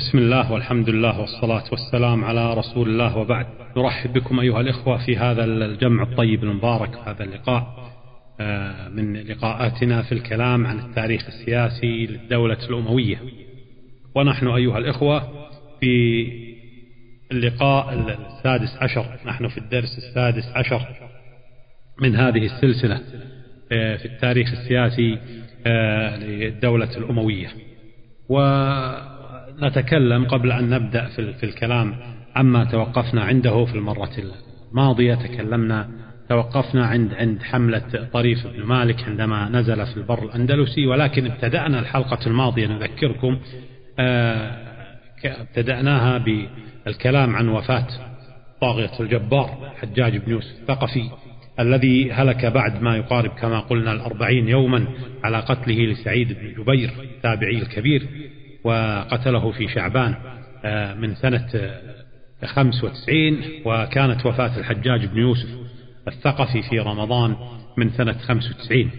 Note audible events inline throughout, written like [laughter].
بسم الله والحمد لله والصلاة والسلام على رسول الله وبعد. نرحب بكم أيها الإخوة في هذا الجمع الطيب المبارك هذا اللقاء آه، من لقاءاتنا في الكلام عن التاريخ السياسي للدولة الأموية. ونحن أيها الإخوة في اللقاء السادس عشر نحن في الدرس السادس عشر من هذه السلسلة آه، في التاريخ السياسي آه، للدولة الأموية. ونتكلم قبل أن نبدأ في الكلام عما توقفنا عنده في المرة الماضية. تكلمنا توقفنا عند عند حملة طريف بن مالك عندما نزل في البر الأندلسي. ولكن ابتدأنا الحلقة الماضية نذكركم آه، ابتدأناها بالكلام عن وفاة طاغية الجبار حجاج بن يوسف الثقفي الذي هلك بعد ما يقارب كما قلنا الأربعين يوما على قتله لسعيد بن جبير التابعي الكبير. وقتله في شعبان آه، من سنة آه، خمس وتسعين وكانت وفاة الحجاج بن يوسف الثقفي في رمضان من سنة خمس وتسعين.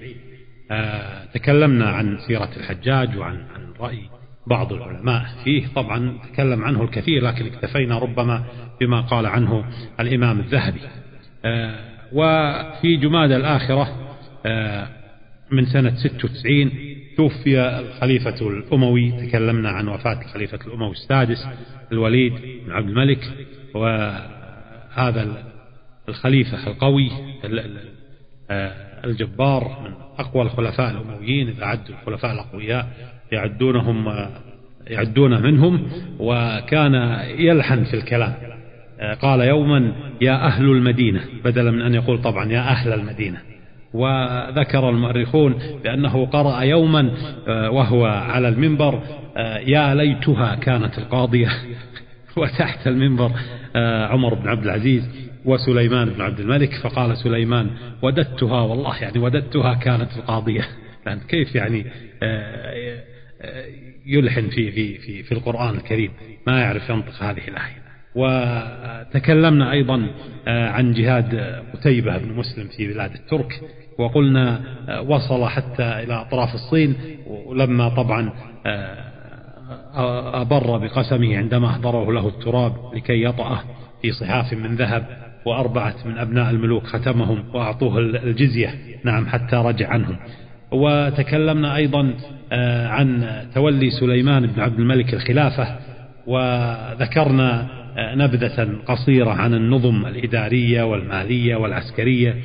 آه، تكلمنا عن سيرة الحجاج وعن عن رأي بعض العلماء فيه. طبعا تكلم عنه الكثير لكن اكتفينا ربما بما قال عنه الإمام الذهبي. وفي جماد الآخرة من سنة 96 توفي الخليفة الأموي تكلمنا عن وفاة الخليفة الأموي السادس الوليد بن عبد الملك وهذا الخليفة القوي الجبار من أقوى الخلفاء الأمويين إذا عدوا الخلفاء الأقوياء يعدونهم يعدون منهم وكان يلحن في الكلام. قال يوما يا أهل المدينة. بدلا من أن يقول طبعا يا أهل المدينة. وذكر المؤرخون بأنه قرأ يوما آه، وهو على المنبر آه، يا ليتها كانت القاضية [laughs] وتحت المنبر آه، عمر بن عبد العزيز وسليمان بن عبد الملك فقال سليمان وددتها والله يعني وددتها كانت القاضية. [laughs] يعني كيف يعني يلحن في في في في القرآن الكريم؟ ما يعرف ينطق هذه الآية. وتكلمنا أيضا عن جهاد قتيبة بن مسلم في بلاد الترك. وقلنا آه، وصل حتى إلى أطراف الصين ولما طبعا آه، أبر بقسمه عندما أحضره له التراب لكي يطأه في صحاف من ذهب وأربعة من أبناء الملوك ختمهم وأعطوه الجزية. نعم حتى رجع عنهم. وتكلمنا أيضا آه، عن تولي سليمان بن عبد الملك الخلافة وذكرنا نبذة قصيرة عن النظم الإدارية والمالية والعسكرية.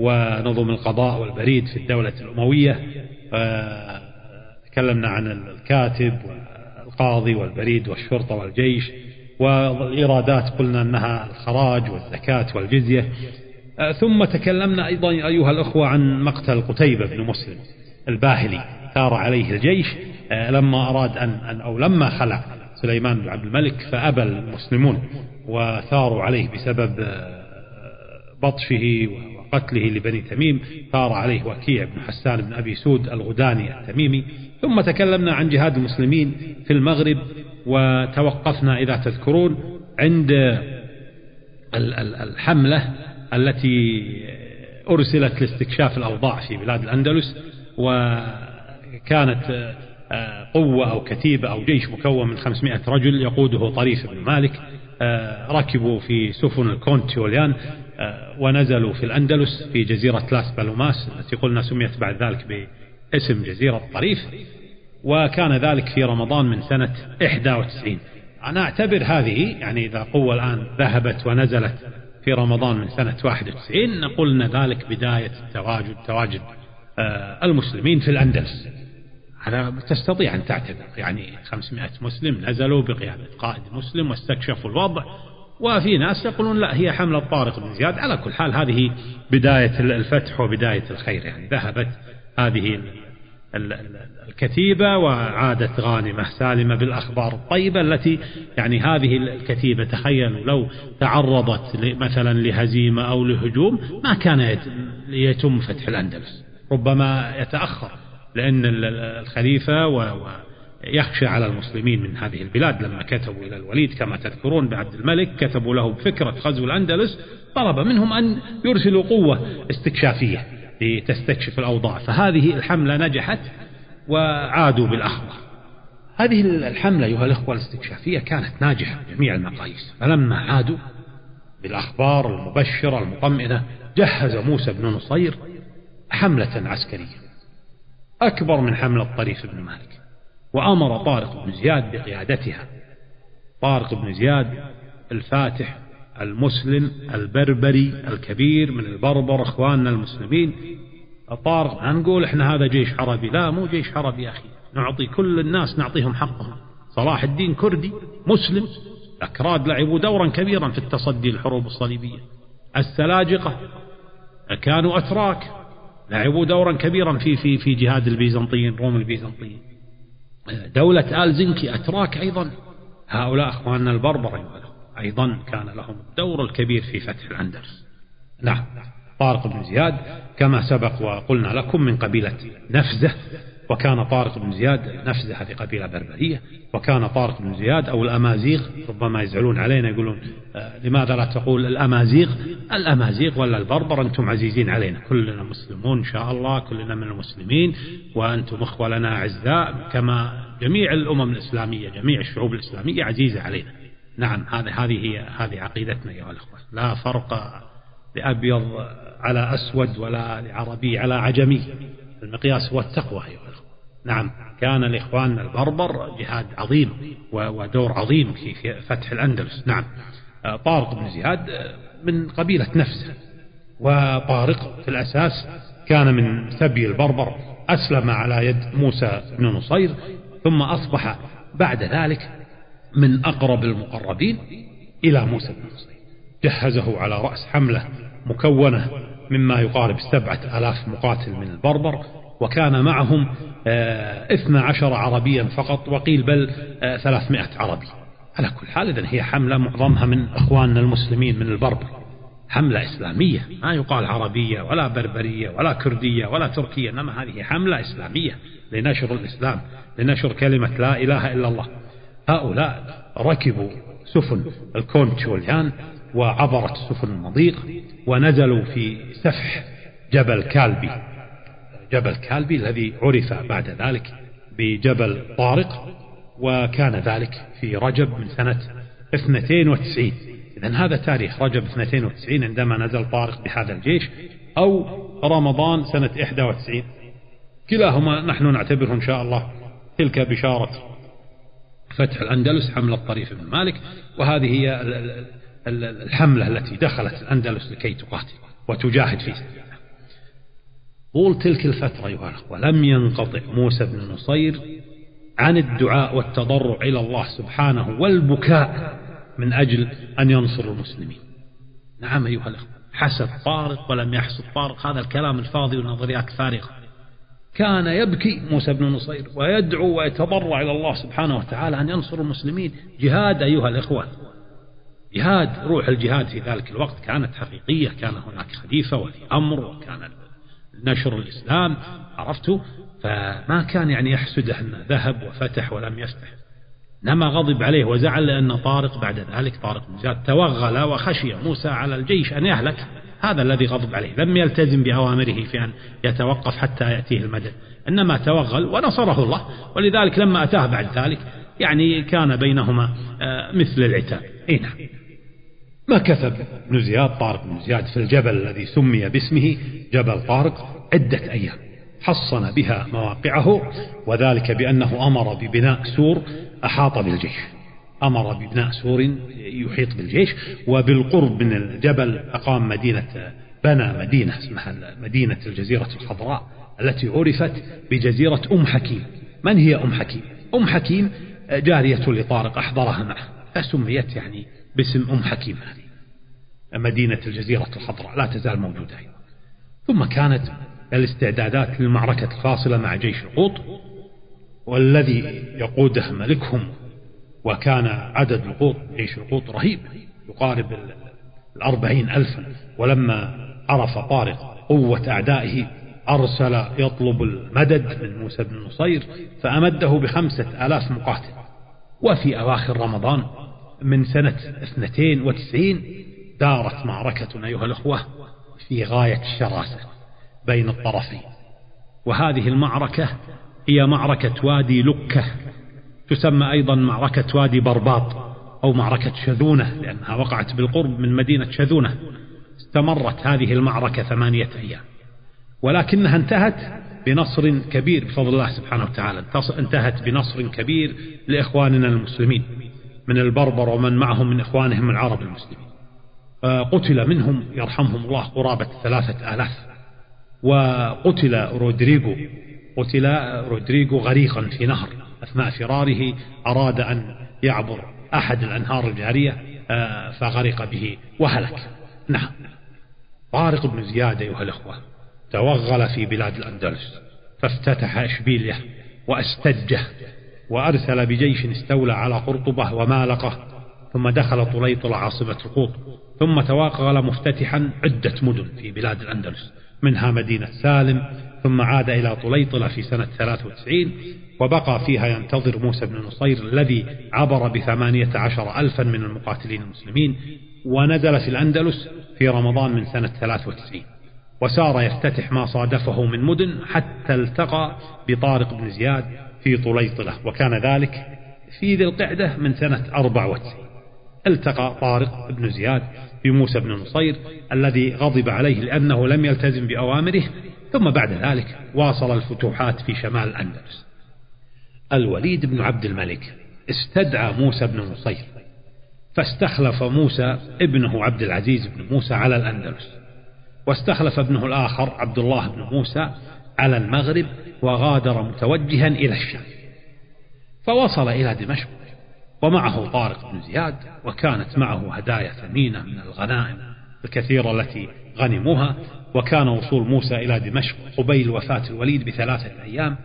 ونظم القضاء والبريد في الدولة الأموية. تكلمنا عن الكاتب والقاضي والبريد والشرطة والجيش والإيرادات قلنا أنها الخراج والزكاة والجزية. ثم تكلمنا أيضا أيها الأخوة عن مقتل قتيبة بن مسلم الباهلي ثار عليه الجيش لما أراد أن أو لما خلع سليمان بن عبد الملك فأبى المسلمون وثاروا عليه بسبب بطشه قتله لبني تميم ثار عليه وكيع بن حسان بن أبي سود الغداني التميمي. ثم تكلمنا عن جهاد المسلمين في المغرب وتوقفنا إذا تذكرون عند الحملة التي أرسلت لاستكشاف الأوضاع في بلاد الأندلس وكانت آه، قوة أو كتيبة أو جيش مكون من 500 رجل يقوده طريف بن مالك آه، ركبوا في سفن الكونت يوليان ونزلوا في الأندلس في جزيرة لاس بالوماس التي قلنا سميت بعد ذلك باسم جزيرة طريف وكان ذلك في رمضان من سنة 91 أنا أعتبر هذه يعني إذا قوة الآن ذهبت ونزلت في رمضان من سنة 91 نقول أن ذلك بداية التواجد تواجد آه، المسلمين في الأندلس. هذا تستطيع أن تعتبر يعني 500 مسلم نزلوا بقيادة قائد مسلم واستكشفوا الوضع وفي ناس يقولون لا هي حملة طارق بن زياد. على كل حال هذه بداية الفتح وبداية الخير. يعني ذهبت هذه الكتيبة وعادت غانمة سالمة بالأخبار الطيبة التي يعني هذه الكتيبة تخيلوا لو تعرضت مثلا لهزيمة أو لهجوم ما كان يتم فتح الأندلس. ربما يتأخر لأن الخليفة يخشى على المسلمين من هذه البلاد لما كتبوا إلى الوليد كما تذكرون بعبد الملك كتبوا له بفكرة غزو الأندلس طلب منهم أن يرسلوا قوة استكشافية لتستكشف الأوضاع. فهذه الحملة نجحت وعادوا بالأخبار. هذه الحملة أيها الأخوة الاستكشافية كانت ناجحة بجميع المقاييس. فلما عادوا بالأخبار المبشرة المطمئنة جهز موسى بن نصير حملة عسكرية أكبر من حملة طريف بن مالك. وأمر طارق بن زياد بقيادتها. طارق بن زياد الفاتح المسلم البربري الكبير من البربر إخواننا المسلمين. طارق نقول إحنا هذا جيش عربي. لا مو جيش عربي يا أخي. نعطي كل الناس نعطيهم حقهم. صلاح الدين كردي مسلم. الأكراد لعبوا دورا كبيرا في التصدي للحروب الصليبية. السلاجقة كانوا أتراك لعبوا دورا كبيرا في في في جهاد البيزنطيين روم البيزنطيين. دولة آل زنكي أتراك أيضا. هؤلاء أخواننا البربر أيضا كان لهم الدور الكبير في فتح الأندلس. نعم طارق بن زياد كما سبق وقلنا لكم من قبيلة نفزة وكان طارق بن زياد نفزة هذه قبيلة بربرية وكان طارق بن زياد أو الأمازيغ ربما يزعلون علينا يقولون آه، لماذا لا تقول الأمازيغ؟ الأمازيغ ولا البربر أنتم عزيزين علينا. كلنا مسلمون إن شاء الله كلنا من المسلمين وأنتم أخوة لنا أعزاء كما جميع الأمم الإسلامية جميع الشعوب الإسلامية عزيزة علينا. نعم هذه هذه هي هذه عقيدتنا أيها الأخوة لا فرق لأبيض على أسود ولا لعربي على عجمي. المقياس هو التقوى أيها نعم. كان لإخواننا البربر جهاد عظيم ودور عظيم في فتح الأندلس. نعم. آه، طارق بن زياد آه، من قبيلة نفسه وطارق في الأساس كان من ثبي البربر أسلم على يد موسى بن نصير ثم أصبح بعد ذلك من أقرب المقربين إلى موسى بن نصير. جهزه على رأس حملة مكونة مما يقارب سبعة ألاف مقاتل من البربر وكان معهم آه، اثنى عشر عربيا فقط وقيل بل آه، ثلاثمائة عربي. على كل حال إذن هي حملة معظمها من أخواننا المسلمين من البربر حملة إسلامية. ما يقال عربية ولا بربرية ولا كردية ولا تركية إنما هذه حملة إسلامية لنشر الإسلام لنشر كلمة لا إله إلا الله. هؤلاء ركبوا سفن الكونت يوليان وعبرت سفن المضيق ونزلوا في سفح جبل كالبي. جبل كالبي الذي عرف بعد ذلك بجبل طارق وكان ذلك في رجب من سنة 92 إذا هذا تاريخ رجب 92 عندما نزل طارق بهذا الجيش أو رمضان سنة 91 كلاهما نحن نعتبره إن شاء الله تلك بشارة فتح الأندلس حملة طريف بن مالك. وهذه هي الحملة التي دخلت الأندلس لكي تقاتل وتجاهد في سبيل الله طول تلك الفترة أيها الأخوة لم ينقطع موسى بن نصير عن الدعاء والتضرع إلى الله سبحانه والبكاء من أجل أن ينصر المسلمين. نعم أيها الأخوة حسد طارق ولم يحسد طارق هذا الكلام الفاضي والنظريات فارغة. كان يبكي موسى بن نصير ويدعو ويتضرع إلى الله سبحانه وتعالى أن ينصر المسلمين. جهاد أيها الإخوة جهاد روح الجهاد في ذلك الوقت كانت حقيقية كان هناك خليفة ولي أمر وكان نشر الإسلام عرفت؟ فما كان يعني يحسده أنه ذهب وفتح ولم يفتح. إنما غضب عليه وزعل لأن طارق بعد ذلك طارق بن زياد توغل وخشي موسى على الجيش أن يهلك. هذا الذي غضب عليه. لم يلتزم بأوامره في أن يتوقف حتى يأتيه المدد. إنما توغل ونصره الله. ولذلك لما أتاه بعد ذلك يعني كان بينهما آه، مثل العتاب. اي نعم. مكث ابن زياد طارق بن زياد في الجبل الذي سمي باسمه جبل طارق عدة أيام. حصن بها مواقعه وذلك بأنه أمر ببناء سور أحاط بالجيش. أمر ببناء سور يحيط بالجيش وبالقرب من الجبل أقام مدينة بنى مدينة اسمها مدينة الجزيرة الخضراء التي عرفت بجزيرة أم حكيم. من هي أم حكيم؟ أم حكيم جارية لطارق أحضرها معه فسميت يعني باسم أم حكيم هذه مدينة الجزيرة الخضراء لا تزال موجودة ثم كانت الاستعدادات للمعركة الفاصلة مع جيش القوط والذي يقوده ملكهم وكان عدد القوط جيش القوط رهيب يقارب الأربعين ألفا. ولما عرف طارق قوة أعدائه أرسل يطلب المدد من موسى بن نصير فأمده بخمسة آلاف مقاتل. وفي أواخر رمضان من سنة اثنتين وتسعين دارت معركة أيها الأخوة في غاية الشراسة بين الطرفين. وهذه المعركة هي معركة وادي لكة تسمى أيضا معركة وادي برباط أو معركة شذونة لأنها وقعت بالقرب من مدينة شذونة. استمرت هذه المعركة ثمانية أيام. ولكنها انتهت بنصر كبير بفضل الله سبحانه وتعالى انتهت بنصر كبير لإخواننا المسلمين. من البربر ومن معهم من إخوانهم العرب المسلمين. قتل منهم يرحمهم الله قرابة ثلاثة آلاف. وقتل رودريغو قتل رودريغو غريقا في نهر أثناء فراره أراد أن يعبر أحد الأنهار الجارية آه، فغرق به وهلك. نعم. طارق بن زياد أيها الأخوة توغل في بلاد الأندلس فافتتح إشبيلية وأستجه وأرسل بجيش استولى على قرطبة ومالقة ثم دخل طليطل عاصمة القوط ثم توغل مفتتحا عدة مدن في بلاد الأندلس منها مدينة سالم ثم عاد إلى طليطلة في سنة 93 وبقى فيها ينتظر موسى بن نصير الذي عبر بثمانية عشر ألفا من المقاتلين المسلمين ونزل في الأندلس في رمضان من سنة 93 وسار يفتتح ما صادفه من مدن حتى التقى بطارق بن زياد في طليطلة وكان ذلك في ذي القعدة من سنة 94 التقى طارق بن زياد بموسى بن نصير الذي غضب عليه لأنه لم يلتزم بأوامره ثم بعد ذلك واصل الفتوحات في شمال الأندلس. الوليد بن عبد الملك استدعى موسى بن نصير فاستخلف موسى ابنه عبد العزيز بن موسى على الأندلس واستخلف ابنه الآخر عبد الله بن موسى على المغرب وغادر متوجها إلى الشام فوصل إلى دمشق ومعه طارق بن زياد وكانت معه هدايا ثمينة من الغنائم الكثيرة التي غنموها وكان وصول موسى إلى دمشق قبيل وفاة الوليد بثلاثة أيام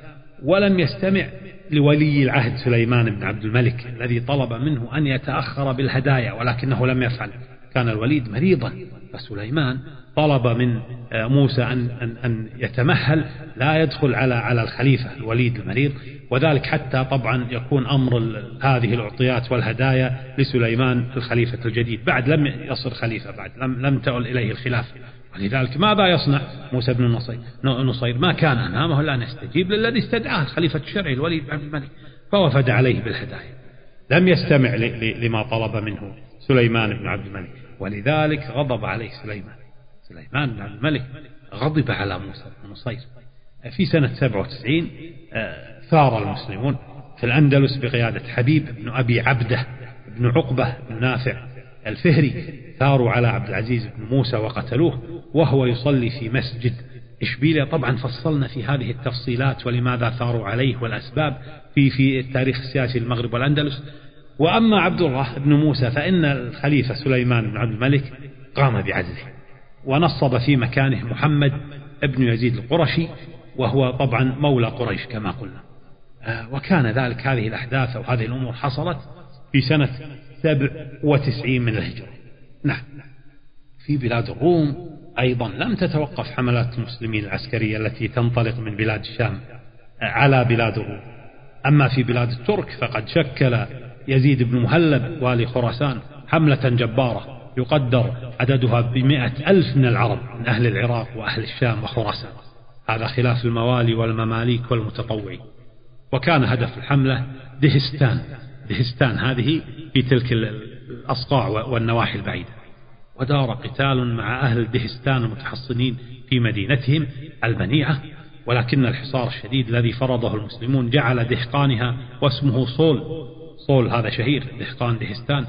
ولم يستمع لولي العهد سليمان بن عبد الملك الذي طلب منه أن يتأخر بالهدايا ولكنه لم يفعل. كان الوليد مريضا فسليمان طلب من موسى أن, أن, أن يتمهل لا يدخل على على الخليفة الوليد المريض. وذلك حتى طبعا يكون أمر هذه الأعطيات والهدايا لسليمان الخليفة الجديد. بعد لم يصل خليفة بعد لم, لم تؤل إليه الخلافة ولذلك ماذا يصنع موسى بن النصير نصير ما كان أمامه إلا أن يستجيب للذي استدعاه الخليفة الشرعي الوليد بن الملك فوفد عليه بالهدايا. لم يستمع لما طلب منه سليمان بن عبد الملك. ولذلك غضب عليه سليمان. سليمان الملك غضب على موسى بن نصير. في سنة 97 آه، ثار المسلمون في الأندلس بقيادة حبيب بن أبي عبدة بن عقبة بن نافع الفهري. ثاروا على عبد العزيز بن موسى وقتلوه وهو يصلي في مسجد إشبيلية. طبعا فصلنا في هذه التفصيلات ولماذا ثاروا عليه والأسباب في في التاريخ السياسي المغرب والأندلس. وأما عبد الله بن موسى فإن الخليفة سليمان بن عبد الملك قام بعزله ونصب في مكانه محمد بن يزيد القرشي وهو طبعا مولى قريش كما قلنا. آه، وكان ذلك هذه الأحداث أو هذه الأمور حصلت في سنة سبع وتسعين من الهجرة. نعم. في بلاد الروم أيضا لم تتوقف حملات المسلمين العسكرية التي تنطلق من بلاد الشام على بلاد الروم. أما في بلاد الترك فقد شكل يزيد بن مهلب والي خراسان حملة جبارة يقدر عددها بمئة ألف من العرب من أهل العراق وأهل الشام وخراسان. هذا خلاف الموالي والمماليك والمتطوعين. وكان هدف الحملة دهستان. دهستان هذه في تلك الأصقاع والنواحي البعيدة. ودار قتال مع أهل دهستان المتحصنين في مدينتهم المنيعة ولكن الحصار الشديد الذي فرضه المسلمون جعل دهقانها واسمه صول. صول هذا شهير دهقان دهستان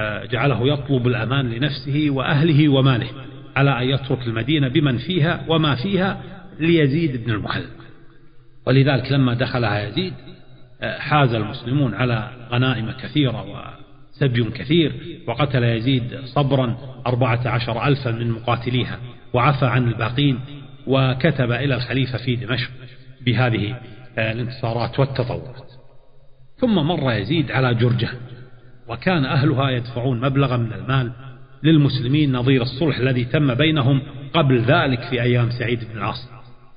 آه، جعله يطلب الأمان لنفسه وأهله وماله على أن يترك المدينة بمن فيها وما فيها ليزيد بن المحلب ولذلك لما دخلها يزيد آه، حاز المسلمون على غنائم كثيرة وسبي كثير وقتل يزيد صبرا أربعة عشر ألفا من مقاتليها وعفى عن الباقين وكتب إلى الخليفة في دمشق بهذه آه، الانتصارات والتطورات. ثم مر يزيد على جرجة وكان أهلها يدفعون مبلغا من المال للمسلمين نظير الصلح الذي تم بينهم قبل ذلك في أيام سعيد بن العاص.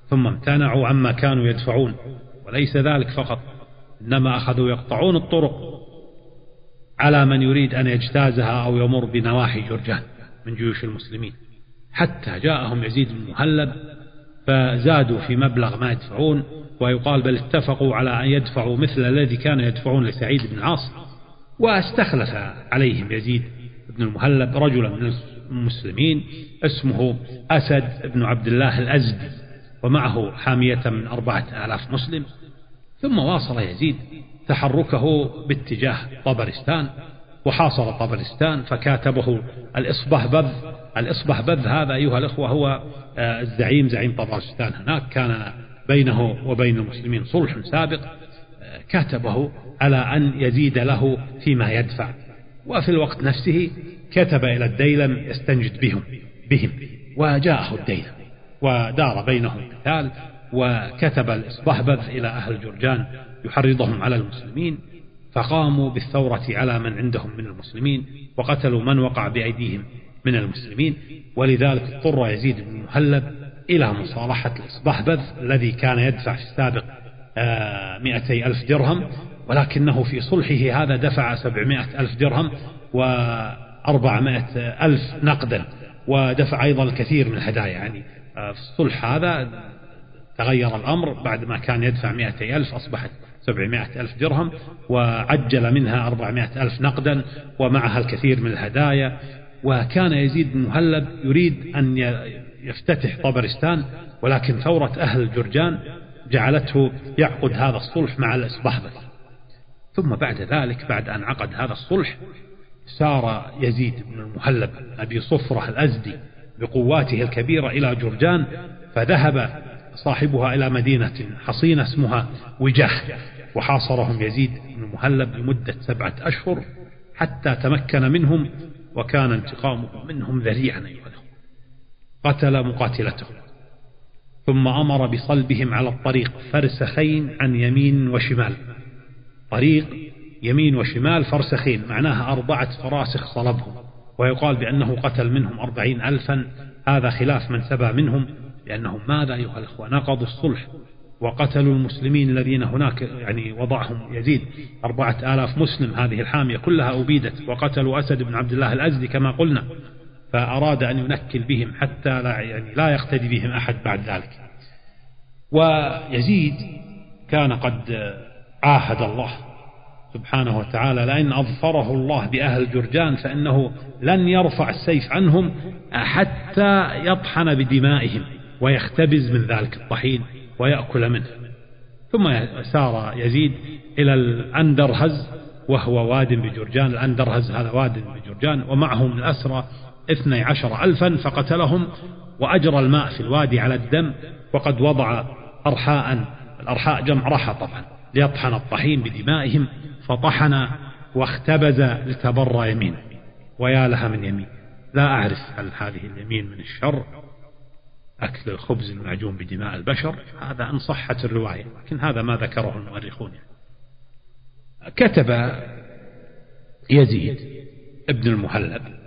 ثم امتنعوا عما كانوا يدفعون وليس ذلك فقط إنما أخذوا يقطعون الطرق على من يريد أن يجتازها أو يمر بنواحي جرجان من جيوش المسلمين. حتى جاءهم يزيد بن مهلب فزادوا في مبلغ ما يدفعون ويقال بل اتفقوا على أن يدفعوا مثل الذي كان يدفعون لسعيد بن العاص واستخلف عليهم يزيد بن المهلب رجلا من المسلمين اسمه أسد بن عبد الله الأزدي ومعه حامية من أربعة آلاف مسلم. ثم واصل يزيد تحركه باتجاه طبرستان وحاصر طبرستان فكاتبه الإصبهبذ الإصبهبذ هذا أيها الأخوة هو آه، الزعيم زعيم طبرستان هناك كان بينه وبين المسلمين صلح سابق آه، كاتبه على أن يزيد له فيما يدفع. وفي الوقت نفسه كتب إلى الديلم يستنجد بهم بهم. وجاءه الديلم ودار بينهم قتال وكتب الإصبهبذ إلى أهل جرجان يحرضهم على المسلمين فقاموا بالثورة على من عندهم من المسلمين وقتلوا من وقع بأيديهم من المسلمين. ولذلك اضطر يزيد بن مهلب إلى مصالحة الإصبهبذ الذي كان يدفع في السابق آه، مئتي ألف درهم ولكنه في صلحه هذا دفع سبعمائة ألف درهم وأربعمائة ألف نقدا ودفع أيضا الكثير من الهدايا. يعني آه، في الصلح هذا تغير الأمر بعد ما كان يدفع مئتي ألف أصبحت سبعمائة ألف درهم وعجل منها أربعمائة ألف نقدا ومعها الكثير من الهدايا. وكان يزيد بن مهلب يريد أن يفتتح طبرستان ولكن ثورة أهل جرجان جعلته يعقد هذا الصلح مع الإصبهبل ثم بعد ذلك بعد أن عقد هذا الصلح سار يزيد بن المهلب أبي صفرة الأزدي بقواته الكبيرة إلى جرجان فذهب صاحبها إلى مدينة حصينة اسمها وجاه وحاصرهم يزيد بن المهلب لمدة سبعة أشهر حتى تمكن منهم وكان انتقامه منهم ذريعا أيها قتل مقاتلتهم ثم أمر بصلبهم على الطريق فرسخين عن يمين وشمال. طريق يمين وشمال فرسخين معناها أربعة فراسخ صلبهم. ويقال بأنه قتل منهم أربعين ألفا. هذا خلاف من سبى منهم لأنهم ماذا أيها الأخوة؟ نقضوا الصلح وقتلوا المسلمين الذين هناك يعني وضعهم يزيد. أربعة آلاف مسلم هذه الحامية كلها أبيدت وقتلوا أسد بن عبد الله الأزدي كما قلنا. فأراد أن ينكل بهم حتى لا يعني لا يقتدي بهم أحد بعد ذلك. ويزيد كان قد عاهد الله سبحانه وتعالى لأن أظفره الله بأهل جرجان فإنه لن يرفع السيف عنهم حتى يطحن بدمائهم ويختبز من ذلك الطحين ويأكل منه. ثم سار يزيد إلى الأندرهز وهو واد بجرجان. الأندرهز هذا واد بجرجان ومعه من الأسرى اثني عشر ألفا فقتلهم وأجرى الماء في الوادي على الدم وقد وضع أرحاء الأرحاء جمع رحى طبعا ليطحن الطحين بدمائهم فطحن واختبز لتبرى يمين. ويا لها من يمين. لا أعرف هل هذه اليمين من الشر أكل الخبز المعجون بدماء البشر هذا إن صحت الرواية لكن هذا ما ذكره المؤرخون كتب يزيد ابن المهلب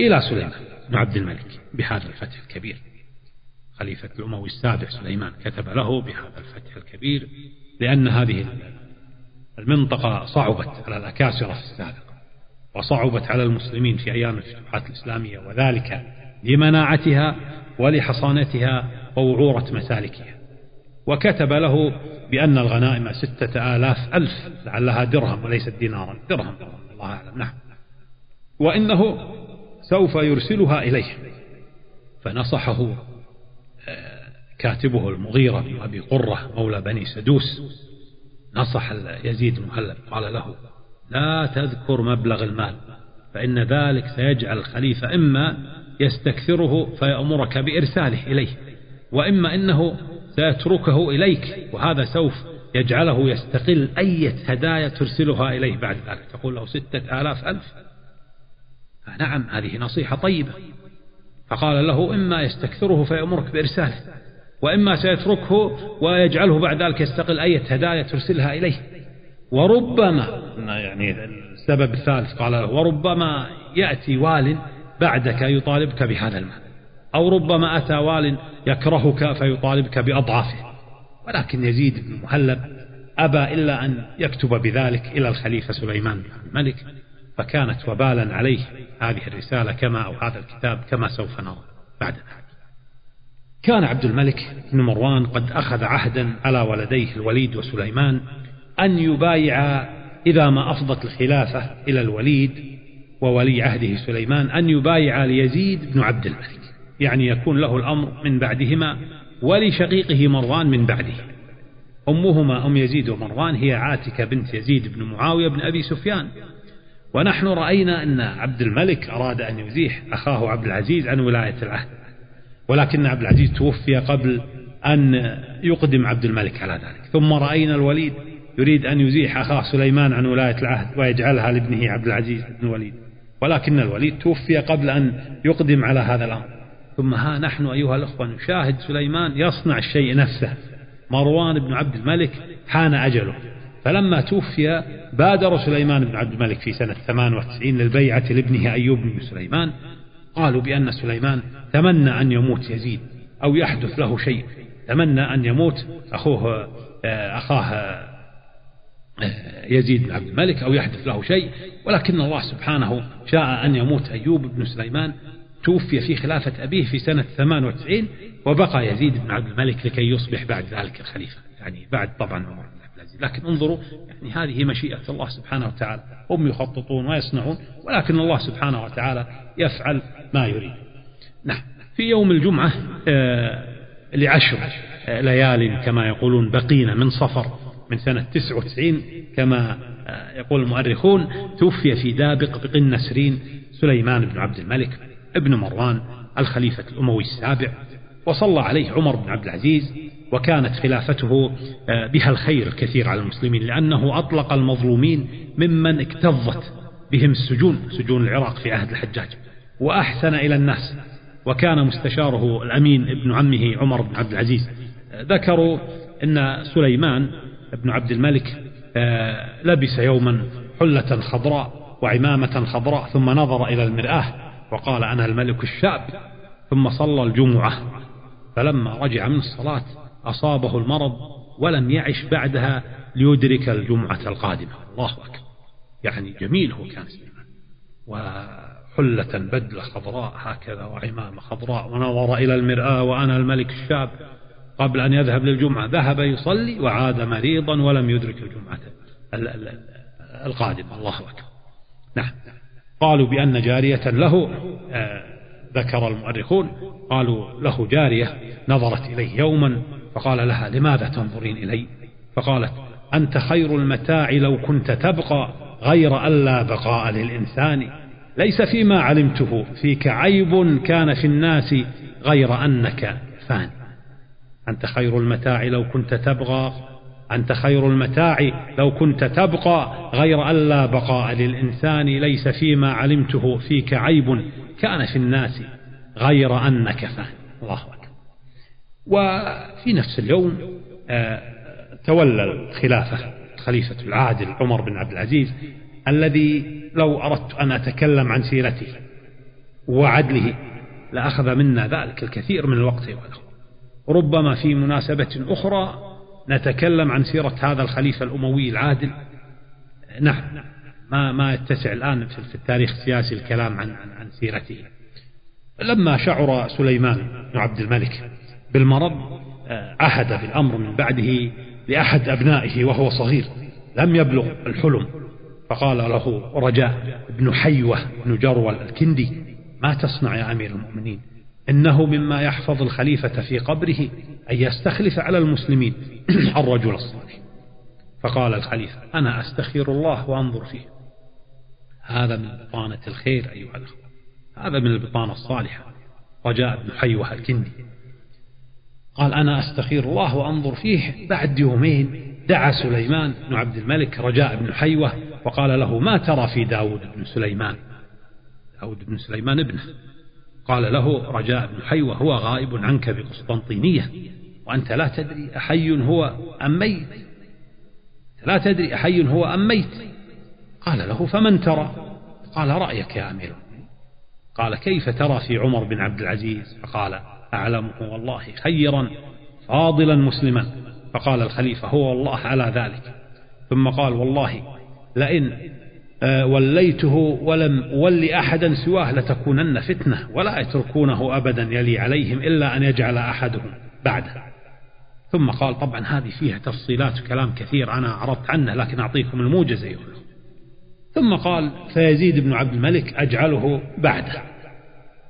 إلى سليمان بن عبد الملك بهذا الفتح الكبير. خليفة الأموي السابع سليمان كتب له بهذا الفتح الكبير لأن هذه المنطقة صعبت على الأكاسرة في السابق وصعبت على المسلمين في أيام الفتوحات الإسلامية وذلك لمناعتها ولحصانتها ووعورة مسالكها. وكتب له بأن الغنائم ستة آلاف ألف لعلها درهم وليست دينارا. درهم الله أعلم. نعم. وإنه سوف يرسلها إليه. فنصحه آه، كاتبه المغيرة بن أبي قرة مولى بني سدوس. نصح يزيد المهلب قال له لا تذكر مبلغ المال فإن ذلك سيجعل الخليفة إما يستكثره فيأمرك بإرساله إليه وإما إنه سيتركه إليك وهذا سوف يجعله يستقل أية هدايا ترسلها إليه بعد ذلك. تقول له ستة آلاف ألف. نعم هذه نصيحة طيبة. فقال له إما يستكثره فيأمرك بإرساله وإما سيتركه ويجعله بعد ذلك يستقل أية هدايا ترسلها إليه. وربما يعني السبب الثالث قال له وربما يأتي وال بعدك يطالبك بهذا المال أو ربما أتى وال يكرهك فيطالبك بأضعافه. ولكن يزيد بن مهلب أبى إلا أن يكتب بذلك إلى الخليفة سليمان الملك. فكانت وبالا عليه هذه الرسالة كما أو هذا الكتاب كما سوف نرى بعد ذلك. كان عبد الملك بن مروان قد أخذ عهدا على ولديه الوليد وسليمان أن يبايع إذا ما أفضت الخلافة إلى الوليد وولي عهده سليمان أن يبايع ليزيد بن عبد الملك يعني يكون له الأمر من بعدهما ولشقيقه مروان من بعده. أمهما أم يزيد ومروان هي عاتكة بنت يزيد بن معاوية بن أبي سفيان. ونحن رأينا أن عبد الملك أراد أن يزيح أخاه عبد العزيز عن ولاية العهد. ولكن عبد العزيز توفي قبل أن يقدم عبد الملك على ذلك. ثم رأينا الوليد يريد أن يزيح أخاه سليمان عن ولاية العهد ويجعلها لابنه عبد العزيز بن الوليد ولكن الوليد توفي قبل أن يقدم على هذا الأمر. ثم ها نحن أيها الأخوة نشاهد سليمان يصنع الشيء نفسه. مروان بن عبد الملك حان أجله. فلما توفي بادر سليمان بن عبد الملك في سنة 98 للبيعة لابنه أيوب بن سليمان. قالوا بأن سليمان تمنى أن يموت يزيد أو يحدث له شيء. تمنى أن يموت أخوه آه، أخاه آه، يزيد بن عبد الملك أو يحدث له شيء. ولكن الله سبحانه شاء أن يموت أيوب بن سليمان. توفي في خلافة أبيه في سنة 98 وبقى يزيد بن عبد الملك لكي يصبح بعد ذلك الخليفة. يعني بعد طبعا عمر لكن انظروا يعني هذه مشيئة الله سبحانه وتعالى. هم يخططون ويصنعون ولكن الله سبحانه وتعالى يفعل ما يريد. نعم. في يوم الجمعة آه لعشر آه ليال كما يقولون بقينا من صفر من سنة 99 كما آه يقول المؤرخون توفي في دابق بقن نسرين سليمان بن عبد الملك ابن مروان الخليفة الأموي السابع وصلى عليه عمر بن عبد العزيز وكانت خلافته آه، بها الخير الكثير على المسلمين لأنه أطلق المظلومين ممن اكتظت بهم السجون سجون العراق في عهد الحجاج وأحسن إلى الناس. وكان مستشاره الأمين ابن عمه عمر بن عبد العزيز. آه، ذكروا أن سليمان بن عبد الملك آه، لبس يوما حلة خضراء وعمامة خضراء ثم نظر إلى المرآة وقال أنا الملك الشاب ثم صلى الجمعة. فلما رجع من الصلاة أصابه المرض ولم يعش بعدها ليدرك الجمعة القادمة. الله أكبر. يعني جميل هو كان سليمان وحلة بدلة خضراء هكذا وعمامة خضراء ونظر إلى المرآة وأنا الملك الشاب قبل أن يذهب للجمعة. ذهب يصلي وعاد مريضا ولم يدرك الجمعة القادمة. الله أكبر. نعم. قالوا بأن جارية له آه، ذكر المؤرخون قالوا له جارية نظرت إليه يوما فقال لها لماذا تنظرين إلي؟ فقالت أنت خير المتاع لو كنت تبقى غير ألا بقاء للإنسان. ليس فيما علمته فيك عيب كان في الناس غير أنك فان. أنت خير المتاع لو كنت تبغى أنت خير المتاع لو كنت تبقى غير ألا بقاء للإنسان. ليس فيما علمته فيك عيب كان في الناس غير أنك فان. الله أكبر. وفي نفس اليوم آه، تولى الخلافة الخليفة العادل عمر بن عبد العزيز الذي لو أردت أن أتكلم عن سيرته وعدله لأخذ منا ذلك الكثير من الوقت ربما في مناسبة أخرى نتكلم عن سيرة هذا الخليفة الأموي العادل. نعم ما ما يتسع الآن في التاريخ السياسي الكلام عن عن, عن سيرته. لما شعر سليمان بن عبد الملك بالمرض آه، عهد بالأمر من بعده لأحد أبنائه وهو صغير لم يبلغ الحلم. فقال له رجاء بن حيوة بن جرول الكندي ما تصنع يا أمير المؤمنين؟ إنه مما يحفظ الخليفة في قبره أن يستخلف على المسلمين [clears throat] الرجل الصالح. فقال الخليفة أنا أستخير الله وأنظر فيه. هذا من بطانة الخير أيها الأخوة. هذا من البطانة الصالحة. رجاء بن حيوة الكندي. قال أنا أستخير الله وأنظر فيه. بعد يومين دعا سليمان بن عبد الملك رجاء بن حيوة وقال له ما ترى في داود بن سليمان؟ داود بن سليمان ابنه. قال له رجاء بن حيوة هو غائب عنك بقسطنطينية وأنت لا تدري أحي هو أم ميت. لا تدري أحي هو أم ميت. قال له فمن ترى؟ قال رأيك يا أمير قال كيف ترى في عمر بن عبد العزيز؟ فقال أعلمه والله خيرا فاضلا مسلما. فقال الخليفة هو والله على ذلك. ثم قال والله لئن آه، وليته ولم ولي أحدا سواه لتكونن فتنة ولا يتركونه أبدا يلي عليهم إلا أن يجعل أحدهم بعده. ثم قال طبعا هذه فيها تفصيلات وكلام كثير أنا عرضت عنه لكن أعطيكم الموجز أيها ثم قال فيزيد بن عبد الملك أجعله بعده.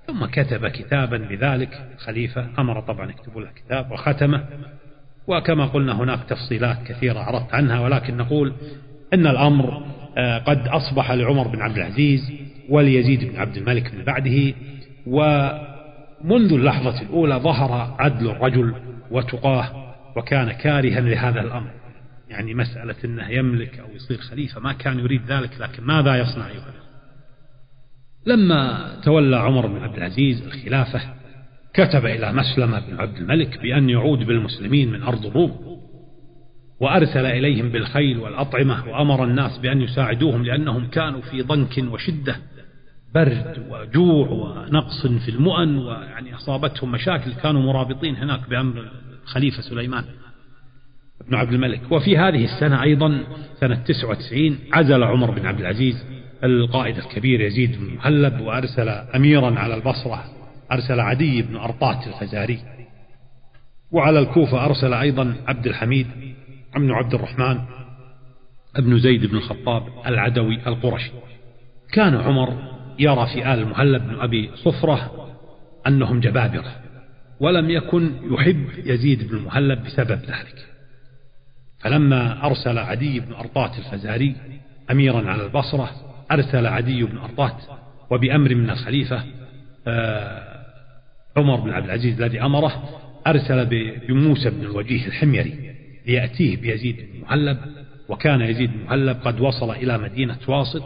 ثم كتب كتابا بذلك الخليفة أمر طبعا يكتبوا له كتاب وختمه. وكما قلنا هناك تفصيلات كثيرة عرضت عنها ولكن نقول أن الأمر آه، قد أصبح لعمر بن عبد العزيز وليزيد بن عبد الملك من بعده. ومنذ اللحظة الأولى ظهر عدل الرجل وتقاه وكان كارها لهذا الأمر. يعني مسألة أنه يملك أو يصير خليفة ما كان يريد ذلك لكن ماذا يصنع أيها لما تولى عمر بن عبد العزيز الخلافة كتب إلى مسلمة بن عبد الملك بأن يعود بالمسلمين من أرض الروم وأرسل إليهم بالخيل والأطعمة وأمر الناس بأن يساعدوهم لأنهم كانوا في ضنك وشدة برد وجوع ونقص في المؤن ويعني أصابتهم مشاكل كانوا مرابطين هناك بأمر الخليفة سليمان بن عبد الملك. وفي هذه السنة أيضا سنة 99 عزل عمر بن عبد العزيز القائد الكبير يزيد بن مهلب وأرسل أميرا على البصرة أرسل عدي بن أرطات الفزاري وعلى الكوفة أرسل أيضا عبد الحميد بن عبد الرحمن ابن زيد بن الخطاب العدوي القرشي. كان عمر يرى في آل المهلب بن أبي صفرة أنهم جبابرة ولم يكن يحب يزيد بن المهلب بسبب ذلك. فلما أرسل عدي بن أرطات الفزاري أميرا على البصرة أرسل عدي بن أرطات وبأمر من الخليفة آه، عمر بن عبد العزيز الذي أمره أرسل بموسى بن الوجيه الحميري ليأتيه بيزيد بن مهلب وكان يزيد بن مهلب قد وصل إلى مدينة واسط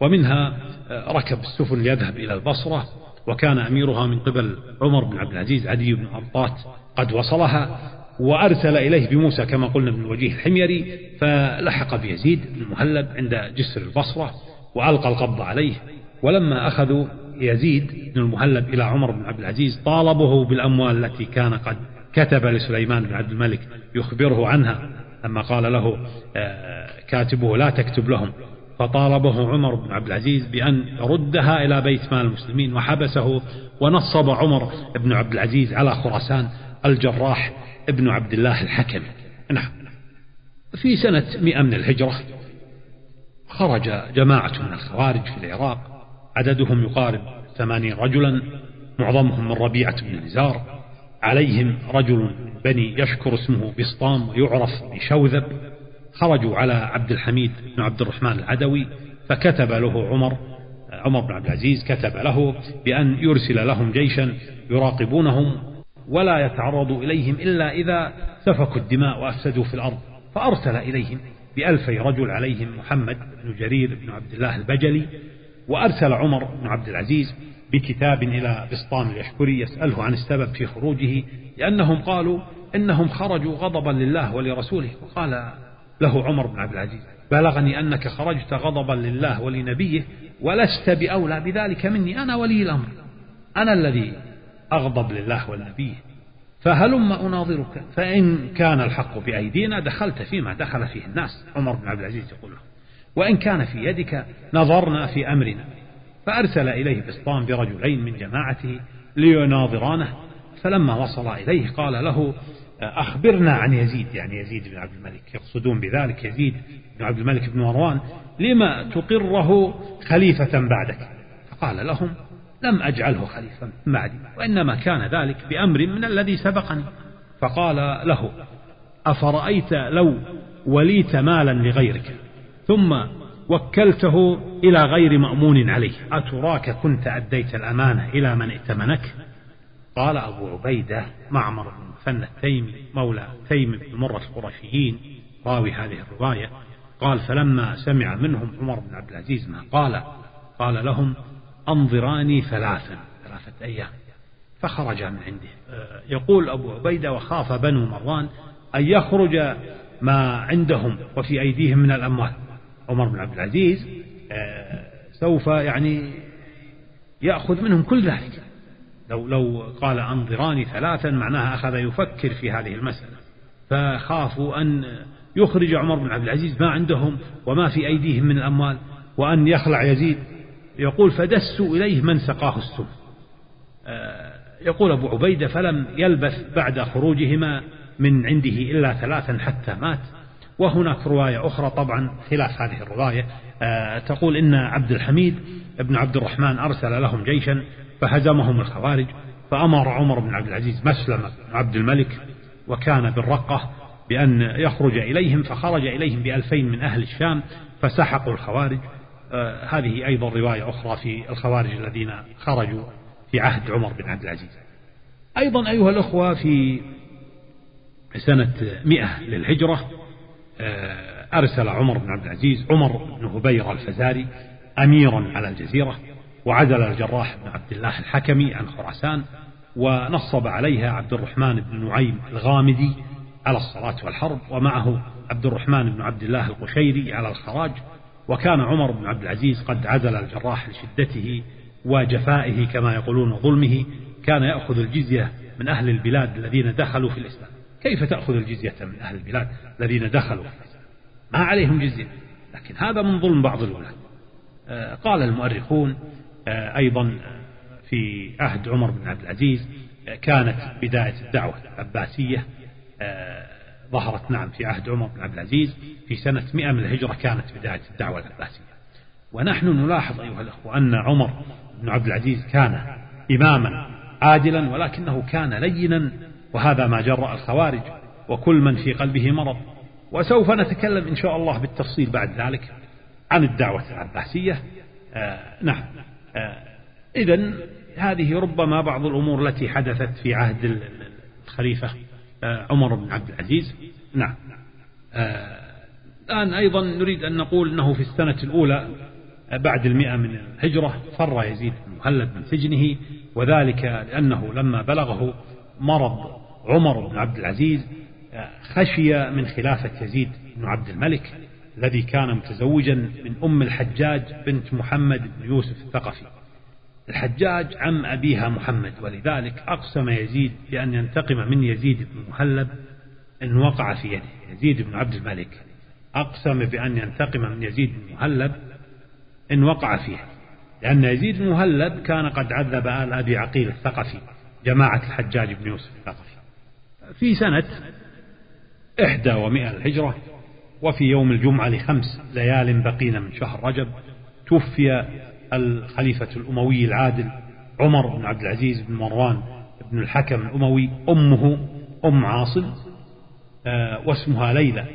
ومنها آه، ركب السفن ليذهب إلى البصرة وكان أميرها من قبل عمر بن عبد العزيز عدي بن أرطات قد وصلها وأرسل إليه بموسى كما قلنا بن الوجيه الحميري فلحق بيزيد بن المهلب عند جسر البصرة وألقى القبض عليه. ولما أخذوا يزيد بن المهلب إلى عمر بن عبد العزيز طالبه بالأموال التي كان قد كتب لسليمان بن عبد الملك يخبره عنها. لما قال له آه، كاتبه لا تكتب لهم. فطالبه عمر بن عبد العزيز بأن يردها إلى بيت مال المسلمين وحبسه ونصب عمر بن عبد العزيز على خراسان الجراح ابن عبد الله الحكم. نعم. في سنة مئة من الهجرة خرج جماعة من الخوارج في العراق عددهم يقارب ثمانين رجلا معظمهم من ربيعة بن نزار. عليهم رجل بني يشكر اسمه بسطام ويعرف بشوذب. خرجوا على عبد الحميد بن عبد الرحمن العدوي فكتب له عمر عمر بن عبد العزيز كتب له بأن يرسل لهم جيشا يراقبونهم ولا يتعرض إليهم إلا إذا سفكوا الدماء وأفسدوا في الأرض فأرسل إليهم. بألفي رجل عليهم محمد بن جرير بن عبد الله البجلي وأرسل عمر بن عبد العزيز بكتاب إلى بسطام اليحكري يسأله عن السبب في خروجه لأنهم قالوا إنهم خرجوا غضبا لله ولرسوله. وقال له عمر بن عبد العزيز بلغني أنك خرجت غضبا لله ولنبيه ولست بأولى بذلك مني أنا ولي الأمر. أنا الذي أغضب لله ولنبيه. فهلم أناظرك فإن كان الحق بأيدينا دخلت فيما دخل فيه الناس. عمر بن عبد العزيز يقول له وإن كان في يدك نظرنا في أمرنا. فأرسل إليه بسطام برجلين من جماعته ليناظرانه. فلما وصل إليه قال له أخبرنا عن يزيد. يعني يزيد بن عبد الملك يقصدون بذلك يزيد بن عبد الملك بن مروان لما تقره خليفة بعدك؟ فقال لهم لم أجعله خليفة؟ بعدي وإنما كان ذلك بأمر من الذي سبقني. فقال له أفرأيت لو وليت مالا لغيرك ثم وكلته إلى غير مأمون عليه. أتراك كنت أديت الأمانة إلى من ائتمنك؟ قال أبو عبيدة معمر بن مثنى التيمي مولى تيم بن مرة القرشيين راوي هذه الرواية. قال فلما سمع منهم عمر بن عبد العزيز ما قال قال لهم أنظراني ثلاثا ثلاثة أيام. فخرج من عنده. يقول أبو عبيدة وخاف بنو مروان أن يخرج ما عندهم وفي أيديهم من الأموال. عمر بن عبد العزيز آه، سوف يعني يأخذ منهم كل ذلك. لو لو قال أنظراني ثلاثا معناها أخذ يفكر في هذه المسألة. فخافوا أن يخرج عمر بن عبد العزيز ما عندهم وما في أيديهم من الأموال وأن يخلع يزيد. يقول فدسوا إليه من سقاه السم. آه، يقول أبو عبيدة فلم يلبث بعد خروجهما من عنده إلا ثلاثا حتى مات. وهناك رواية أخرى طبعا خلاف هذه الرواية. آه، تقول إن عبد الحميد بن عبد الرحمن أرسل لهم جيشا فهزمهم الخوارج فأمر عمر بن عبد العزيز مسلم بن عبد الملك وكان بالرقة بأن يخرج إليهم فخرج إليهم بألفين من أهل الشام فسحقوا الخوارج. هذه أيضا رواية أخرى في الخوارج الذين خرجوا في عهد عمر بن عبد العزيز. أيضا أيها الأخوة في سنة مئة للهجرة آه أرسل عمر بن عبد العزيز عمر بن هبير الفزاري أميرا على الجزيرة وعزل الجراح بن عبد الله الحكمي عن خراسان ونصب عليها عبد الرحمن بن نعيم الغامدي على الصلاة والحرب ومعه عبد الرحمن بن عبد الله القشيري على الخراج وكان عمر بن عبد العزيز قد عزل الجراح لشدته وجفائه كما يقولون وظلمه كان يأخذ الجزية من أهل البلاد الذين دخلوا في الإسلام. كيف تأخذ الجزية من أهل البلاد الذين دخلوا في الإسلام؟ ما عليهم جزية لكن هذا من ظلم بعض الولاة آه، قال المؤرخون آه، أيضا في عهد عمر بن عبد العزيز آه، كانت بداية الدعوة العباسية ظهرت نعم في عهد عمر بن عبد العزيز في سنة 100 من الهجرة كانت بداية الدعوة العباسية. ونحن نلاحظ أيها الأخوة أن عمر بن عبد العزيز كان إماما عادلا ولكنه كان لينا وهذا ما جرأ الخوارج وكل من في قلبه مرض. وسوف نتكلم إن شاء الله بالتفصيل بعد ذلك عن الدعوة العباسية. آه نعم. آه إذا هذه ربما بعض الأمور التي حدثت في عهد الخليفة. عمر بن عبد العزيز. نعم. آه الآن أيضا نريد أن نقول أنه في السنة الأولى بعد المئة من الهجرة فر يزيد بن مهلب من سجنه وذلك لأنه لما بلغه مرض عمر بن عبد العزيز خشي من خلافة يزيد بن عبد الملك الذي كان متزوجا من أم الحجاج بنت محمد بن يوسف الثقفي. الحجاج عم أبيها محمد ولذلك أقسم يزيد بأن ينتقم من يزيد بن مهلب إن وقع في يده يزيد بن عبد الملك. أقسم بأن ينتقم من يزيد بن مهلب إن وقع فيها لأن يزيد بن مهلب كان قد عذب آل أبي عقيل الثقفي جماعة الحجاج بن يوسف الثقفي. في سنة إحدى ومئة الهجرة وفي يوم الجمعة لخمس ليال بقين من شهر رجب توفي الخليفة الأموي العادل عمر بن عبد العزيز بن مروان بن الحكم الأموي أمه أم عاصم آه، واسمها ليلى.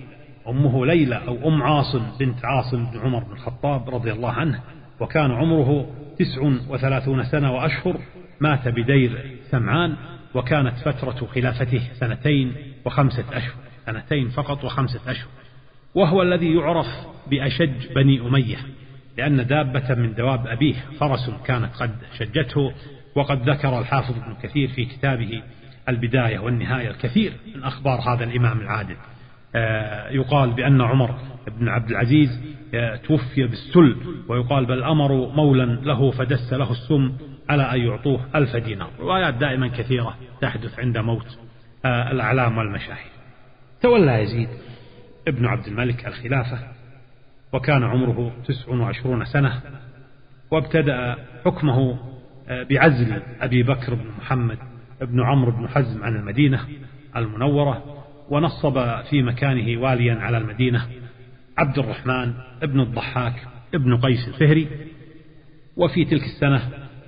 أمه ليلى أو أم عاصم بنت عاصم بن عمر بن الخطاب رضي الله عنه. وكان عمره تسع وثلاثون سنة وأشهر. مات بدير سمعان وكانت فترة خلافته سنتين وخمسة أشهر. سنتين فقط وخمسة أشهر. وهو الذي يعرف بأشج بني أمية. لأن دابة من دواب أبيه فرس كانت قد شجته وقد ذكر الحافظ ابن كثير في كتابه البداية والنهاية الكثير من أخبار هذا الإمام العادل. آه، يقال بأن عمر بن عبد العزيز آه، توفي بالسل ويقال بل أمروا مولا له فدس له السم على أن يعطوه ألف دينار. روايات دائما كثيرة تحدث عند موت آه، الأعلام والمشاهير. تولى يزيد ابن عبد الملك الخلافة وكان عمره تسع وعشرون سنة وابتدأ حكمه بعزل أبي بكر بن محمد بن عمرو بن حزم عن المدينة المنورة ونصب في مكانه واليا على المدينة عبد الرحمن ابن الضحاك ابن قيس الفهري. وفي تلك السنة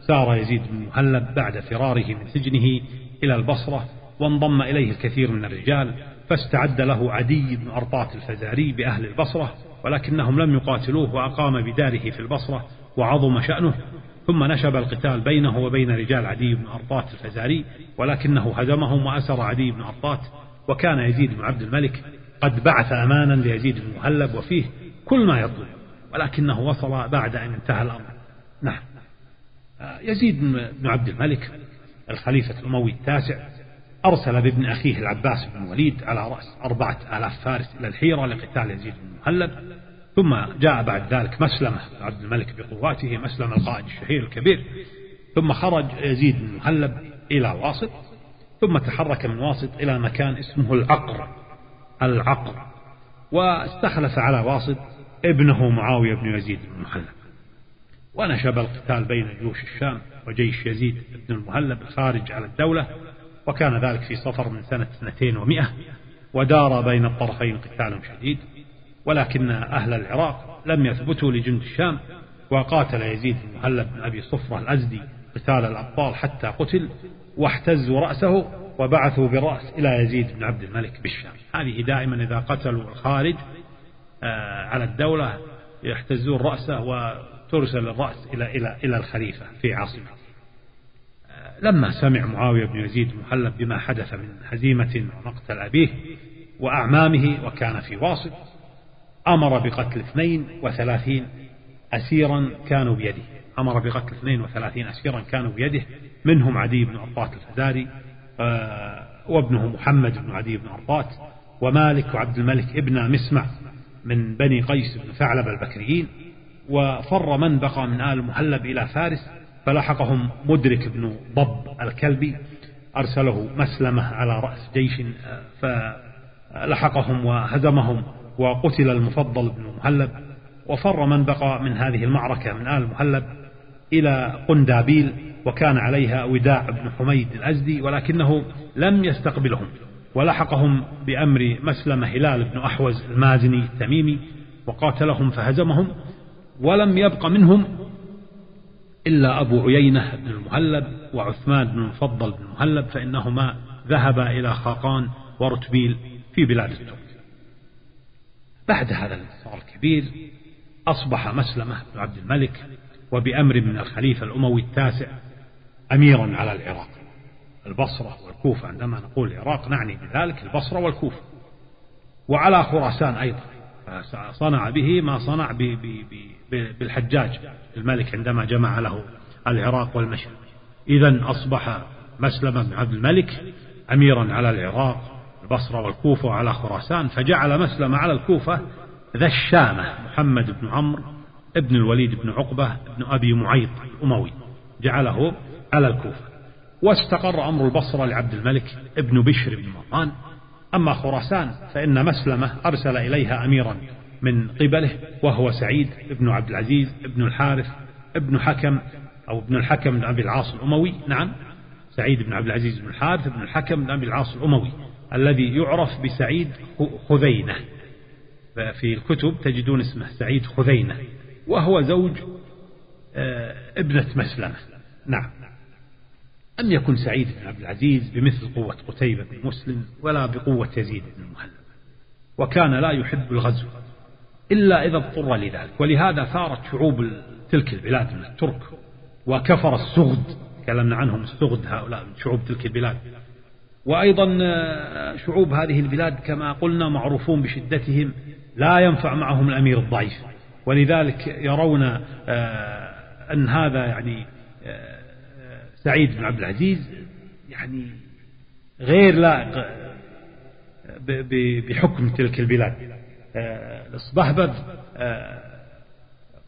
سار يزيد بن مهلب بعد فراره من سجنه إلى البصرة وانضم إليه الكثير من الرجال فاستعد له عدي بن أرطاة الفزاري بأهل البصرة ولكنهم لم يقاتلوه وأقام بداره في البصرة وعظم شأنه ثم نشب القتال بينه وبين رجال عدي بن أرطاة الفزاري ولكنه هزمهم وأسر عدي بن أرطاة وكان يزيد بن عبد الملك قد بعث أمانا ليزيد بن مهلب وفيه كل ما يطلب ولكنه وصل بعد أن انتهى الأمر. نعم. آه، يزيد بن عبد الملك الخليفة الأموي التاسع أرسل بابن أخيه العباس بن وليد على رأس أربعة آلاف فارس إلى الحيرة لقتال يزيد بن مهلب ثم جاء بعد ذلك مسلمة عبد الملك بقواته مسلم القائد الشهير الكبير ثم خرج يزيد بن مهلب إلى واسط ثم تحرك من واسط إلى مكان اسمه العقر العقر واستخلف على واسط ابنه معاوية بن يزيد بن المهلب ونشب القتال بين جيوش الشام وجيش يزيد بن المهلب الخارج على الدولة وكان ذلك في صفر من سنة 200 ودار بين الطرفين قتال شديد ولكن أهل العراق لم يثبتوا لجند الشام وقاتل يزيد المهلب بن أبي صفرة الأزدي قتال الأبطال حتى قتل واحتزوا رأسه وبعثوا برأس إلى يزيد بن عبد الملك بالشام. هذه دائما إذا قتلوا الخارج آه، على الدولة يحتزون رأسه وترسل الرأس إلى إلى إلى الخليفة في عاصمته. لما سمع معاوية بن يزيد المحلب بما حدث من هزيمة ومقتل أبيه وأعمامه وكان في واصل أمر بقتل 32 أسيرا كانوا بيده. أمر بقتل 32 أسيرا كانوا بيده. منهم عدي بن أرطات الفزاري آه، وابنه محمد بن عدي بن أرطات ومالك وعبد الملك ابن مسمع من بني قيس بن ثعلب البكريين وفر من بقى من آل المهلب إلى فارس فلحقهم مدرك بن ضب الكلبي أرسله مسلمة على رأس جيش فلحقهم وهزمهم وقتل المفضل بن مهلب وفر من بقى من هذه المعركة من آل المهلب إلى قندابيل وكان عليها وداع بن حميد الأزدي ولكنه لم يستقبلهم ولحقهم بأمر مسلم هلال بن أحوز المازني التميمي وقاتلهم فهزمهم ولم يبق منهم إلا أبو عيينة بن المهلب وعثمان بن المفضل بن المهلب فإنهما ذهبا إلى خاقان ورتبيل في بلاد الترك بعد هذا الانتصار الكبير أصبح مسلمة بن عبد الملك وبأمر من الخليفة الأموي التاسع أميرا على العراق. البصرة والكوفة عندما نقول العراق نعني بذلك البصرة والكوفة. وعلى خراسان أيضا. صنع به ما صنع بالحجاج. الملك عندما جمع له العراق والمشرق. إذا أصبح مسلم بن عبد الملك أميرا على العراق البصرة والكوفة وعلى خراسان فجعل مسلم على الكوفة ذا الشامة محمد بن عمرو ابن الوليد بن عقبة بن أبي معيط الأموي. جعله على الكوفة. واستقر أمر البصرة لعبد الملك ابن بشر بن مروان. أما خراسان فإن مسلمة أرسل إليها أميرا من قبله وهو سعيد بن عبد العزيز بن الحارث ابن حكم أو ابن الحكم بن أبي العاص الأموي. نعم سعيد بن عبد العزيز بن الحارث بن الحكم بن أبي العاص الأموي الذي يعرف بسعيد خذينة. في الكتب تجدون اسمه سعيد خذينة وهو زوج آه، ابنة مسلمة. نعم. لم يكن سعيد بن عبد العزيز بمثل قوة قتيبة بن مسلم ولا بقوة يزيد بن المهلب وكان لا يحب الغزو إلا إذا اضطر لذلك ولهذا ثارت شعوب تلك البلاد من الترك وكفر السغد تكلمنا عنهم السغد هؤلاء من شعوب تلك البلاد. وأيضا آه، شعوب هذه البلاد كما قلنا معروفون بشدتهم لا ينفع معهم الأمير الضعيف. ولذلك يرون آه، أن هذا يعني آه، سعيد بن عبد العزيز يعني غير لائق بحكم تلك البلاد. الصبهبب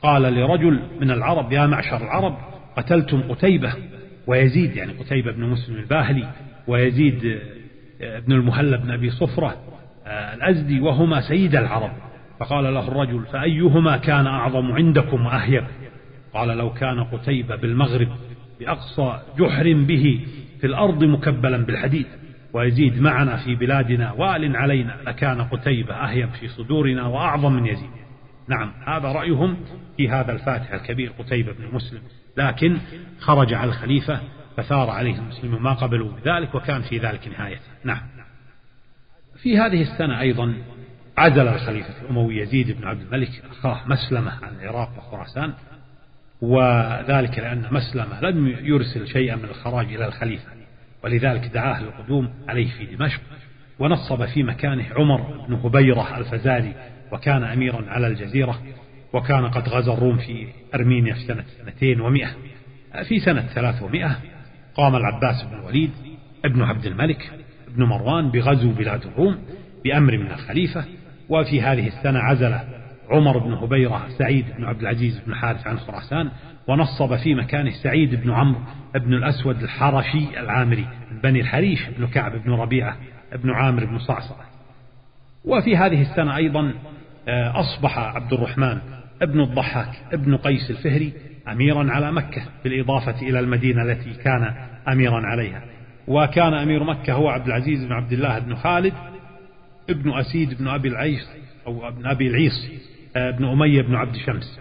قال لرجل من العرب يا معشر العرب قتلتم قتيبة ويزيد يعني قتيبة بن مسلم الباهلي ويزيد آه، بن المهلب بن أبي صفرة آه، الأزدي وهما سيد العرب فقال له الرجل فأيهما كان أعظم عندكم وأهيب قال لو كان قتيبة بالمغرب بأقصى جحر به في الأرض مكبلا بالحديد ويزيد معنا في بلادنا وأل علينا لكان قتيبة أهيب في صدورنا وأعظم من يزيد. نعم هذا رأيهم في هذا الفاتح الكبير قتيبة بن مسلم. لكن خرج على الخليفة فثار عليه المسلمون ما قبلوا بذلك وكان في ذلك نهايته نعم. في هذه السنة أيضا عزل الخليفة الأموي يزيد بن عبد الملك أخاه مسلمة عن العراق وخراسان وذلك لأن مسلمة لم يرسل شيئا من الخراج إلى الخليفة ولذلك دعاه للقدوم عليه في دمشق ونصب في مكانه عمر بن هبيرة الفزاري وكان أميرا على الجزيرة وكان قد غزا الروم في أرمينيا في سنة 200 في سنة 300 قام العباس بن الوليد ابن عبد الملك بن مروان بغزو بلاد الروم بأمر من الخليفة وفي هذه السنة عزل عمر بن هبيرة سعيد بن عبد العزيز بن حارث عن خراسان ونصب في مكانه سعيد بن عمرو بن الأسود الحرشي العامري بني الحريش بن كعب بن ربيعة بن عامر بن صعصع. وفي هذه السنة أيضا آه، أصبح عبد الرحمن ابن الضحاك ابن قيس الفهري أميرا على مكة بالإضافة إلى المدينة التي كان أميرا عليها. وكان أمير مكة هو عبد العزيز بن عبد الله بن خالد ابن أسيد بن أبي العيس أو ابن أبي العيص. ابن أمية بن عبد شمس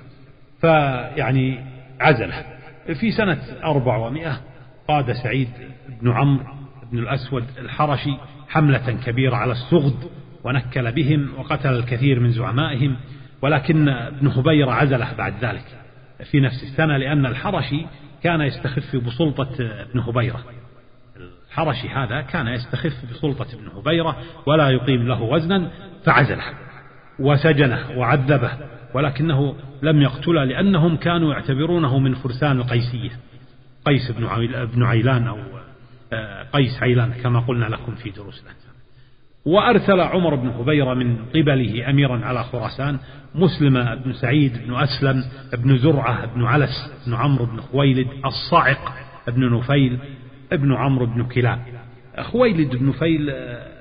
فيعني عزله. في سنة أربع ومائة قاد سعيد بن عمرو بن الأسود الحرشي حملة كبيرة على السغد ونكل بهم وقتل الكثير من زعمائهم ولكن ابن هبيرة عزله بعد ذلك في نفس السنة لأن الحرشي كان يستخف بسلطة ابن هبيرة. الحرشي هذا كان يستخف بسلطة ابن هبيرة ولا يقيم له وزنا فعزله. وسجنه وعذبه ولكنه لم يقتله لأنهم كانوا يعتبرونه من فرسان القيسية. قيس بن عيلان أو آه، قيس عيلان كما قلنا لكم في دروس الأنساب وأرسل عمر بن هبيرة من قبله أميرا على خراسان مسلم بن سعيد بن أسلم بن زرعة بن علس بن عمرو بن خويلد الصاعق بن نفيل بن عمرو بن كلاب. خويلد بن نفيل آه،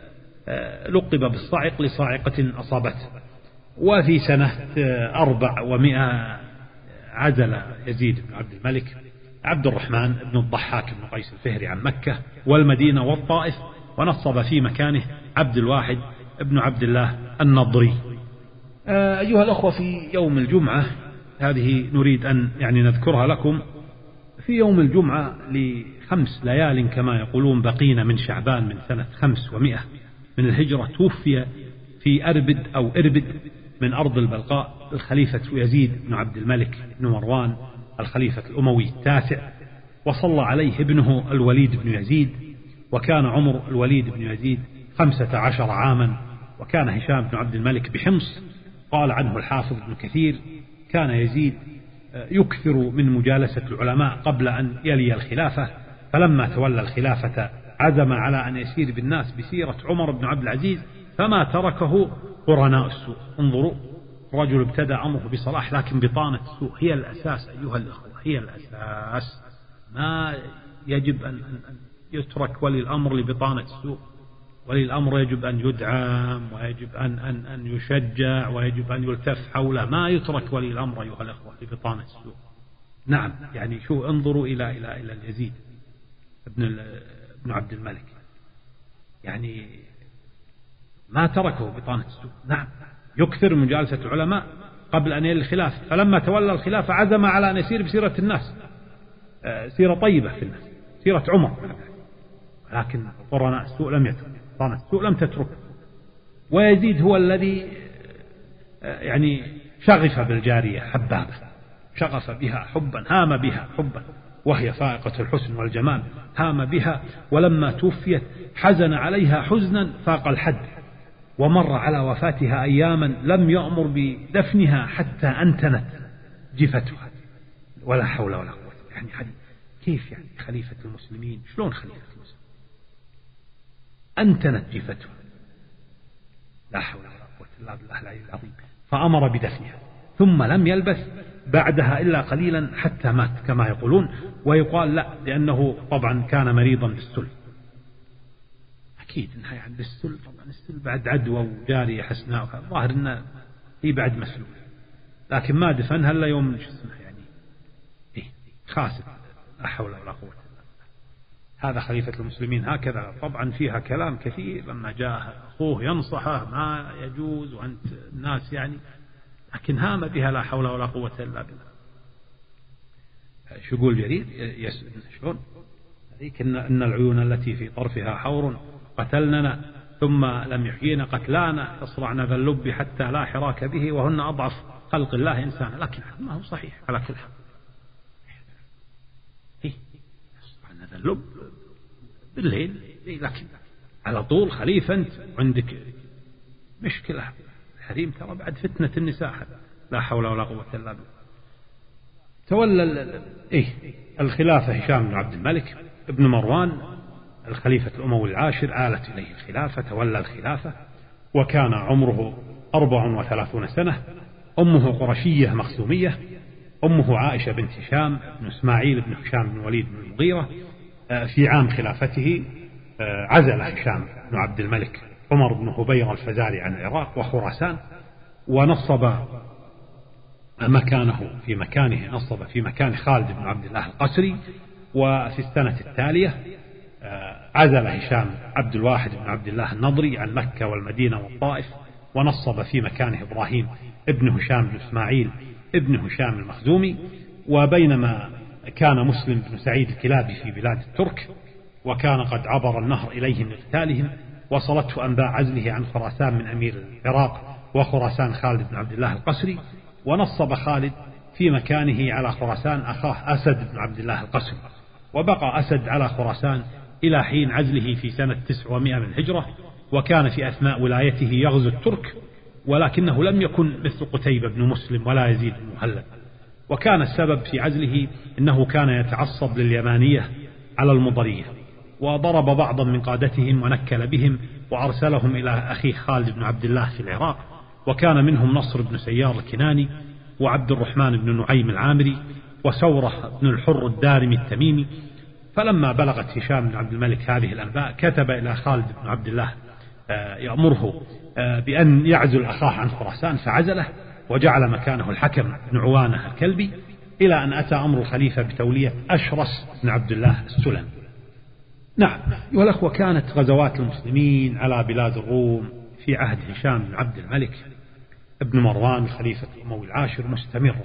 آه، لقب بالصاعق لصاعقة أصابته. وفي سنة آه، أربع ومائة عزل يزيد بن عبد الملك عبد الرحمن بن الضحاك بن قيس الفهري عن مكة والمدينة والطائف ونصب في مكانه عبد الواحد بن عبد الله النضري. آه، أيها الأخوة في يوم الجمعة هذه نريد أن يعني نذكرها لكم في يوم الجمعة لخمس ليال كما يقولون بقين من شعبان من سنة خمس ومئة من الهجرة توفي في أربد أو إربد. من أرض البلقاء الخليفة يزيد بن عبد الملك بن مروان الخليفة الأموي التاسع وصلى عليه ابنه الوليد بن يزيد وكان عمر الوليد بن يزيد خمسة عشر عاما وكان هشام بن عبد الملك بحمص. قال عنه الحافظ ابن كثير كان يزيد آه، يكثر من مجالسة العلماء قبل أن يلي الخلافة فلما تولى الخلافة عزم على أن يسير بالناس بسيرة عمر بن عبد العزيز فما تركه قرناء السوء. انظروا رجل ابتدى أمره بصلاح لكن بطانة السوء. هي الأساس أيها الأخوة هي الأساس. ما يجب أن, يترك ولي الأمر لبطانة السوء. ولي الأمر يجب أن يدعم ويجب أن, أن, أن يشجع ويجب أن يلتف حوله. ما يترك ولي الأمر أيها الأخوة لبطانة السوء. نعم يعني شو انظروا إلى إلى إلى اليزيد ابن ابن عبد الملك. يعني ما تركه بطانة السوء. نعم. يكثر من جالسة العلماء قبل أن يلي الخلافة فلما تولى الخلافة عزم على أن يسير بسيرة الناس. آه، سيرة طيبة في الناس. سيرة عمر. لكن قرناء السوء لم يترك. بطانة السوء لم تترك. ويزيد هو الذي آه، يعني شغف بالجارية حبابة. شغف بها حبا هام بها حبا. وهي فائقة الحسن والجمال هام بها. ولما توفيت حزن عليها حزنا فاق الحد. ومر على وفاتها أياما لم يأمر بدفنها حتى أنتنت جفتها. ولا حول ولا قوة. يعني كيف يعني خليفة المسلمين؟ شلون خليفة المسلمين؟ أنتنت جفتها. لا حول ولا قوة إلا بالله العلي العظيم. فأمر بدفنها. ثم لم يلبث بعدها إلا قليلا حتى مات كما يقولون. ويقال لا لأنه طبعا كان مريضا بالسل. أكيد أنها يعني بالسل طبعا السل بعد عدوى وجارية حسناء الظاهر أنه هي بعد مسلول لكن ما دفنها إلا يوم شو اسمه يعني إيه خاسر لا حول ولا قوة هذا خليفة المسلمين هكذا. طبعا فيها كلام كثير لما جاء أخوه ينصحه ما يجوز وأنت الناس يعني لكن هام بها لا حول ولا قوة إلا بالله. شو يقول جرير؟ شلون؟ إن العيون التي في طرفها حور قتلننا ثم لم يحيينا قتلانا يصرعن ذا اللب حتى لا حراك به وهن أضعف خلق الله إنسانا. لكن ما هو صحيح على كل حال. إيه يصرعن ذا اللب بالليل. إيه لكن على طول خليفة أنت عندك مشكلة. الحريم ترى بعد فتنة النساء لا حول ولا قوة إلا بالله. تولى إيه الخلافة هشام بن عبد الملك ابن مروان الخليفة الأموي العاشر آلت إليه الخلافة تولى الخلافة وكان عمره أربع وثلاثون سنة. أمه قرشية مخزومية. أمه عائشة بنت هشام بن إسماعيل بن هشام بن وليد بن المغيرة. آه، في عام خلافته آه، عزل هشام بن عبد الملك عمر بن هبير الفزاري عن العراق وخراسان ونصب مكانه في مكانه نصب في مكان خالد بن عبد الله القسري وفي السنة التالية عزل هشام عبد الواحد بن عبد الله النضري عن مكة والمدينة والطائف ونصب في مكانه إبراهيم ابن هشام بن إسماعيل ابن هشام المخزومي وبينما كان مسلم بن سعيد الكلابي في بلاد الترك وكان قد عبر النهر إليهم لقتالهم وصلته أنباء عزله عن خراسان من أمير العراق وخراسان خالد بن عبد الله القسري ونصب خالد في مكانه على خراسان أخاه أسد بن عبد الله القسري وبقى أسد على خراسان إلى حين عزله في سنة 900 من الهجرة وكان في أثناء ولايته يغزو الترك ولكنه لم يكن مثل قتيبة بن مسلم ولا يزيد بن مهلب. وكان السبب في عزله أنه كان يتعصب لليمانية على المضرية وضرب بعضا من قادتهم ونكل بهم وأرسلهم إلى أخيه خالد بن عبد الله في العراق وكان منهم نصر بن سيار الكناني وعبد الرحمن بن نعيم العامري وسورة بن الحر الدارمي التميمي فلما بلغت هشام بن عبد الملك هذه الأنباء كتب إلى خالد بن عبد الله آه، يأمره آه، بأن يعزل أخاه عن خراسان فعزله وجعل مكانه الحكم بن عوانة الكلبي إلى أن أتى أمر الخليفة بتولية أشرس بن عبد الله السلمي نعم والأخوة كانت غزوات المسلمين على بلاد الروم في عهد هشام بن عبد الملك ابن مروان الخليفة الأموي العاشر مستمرة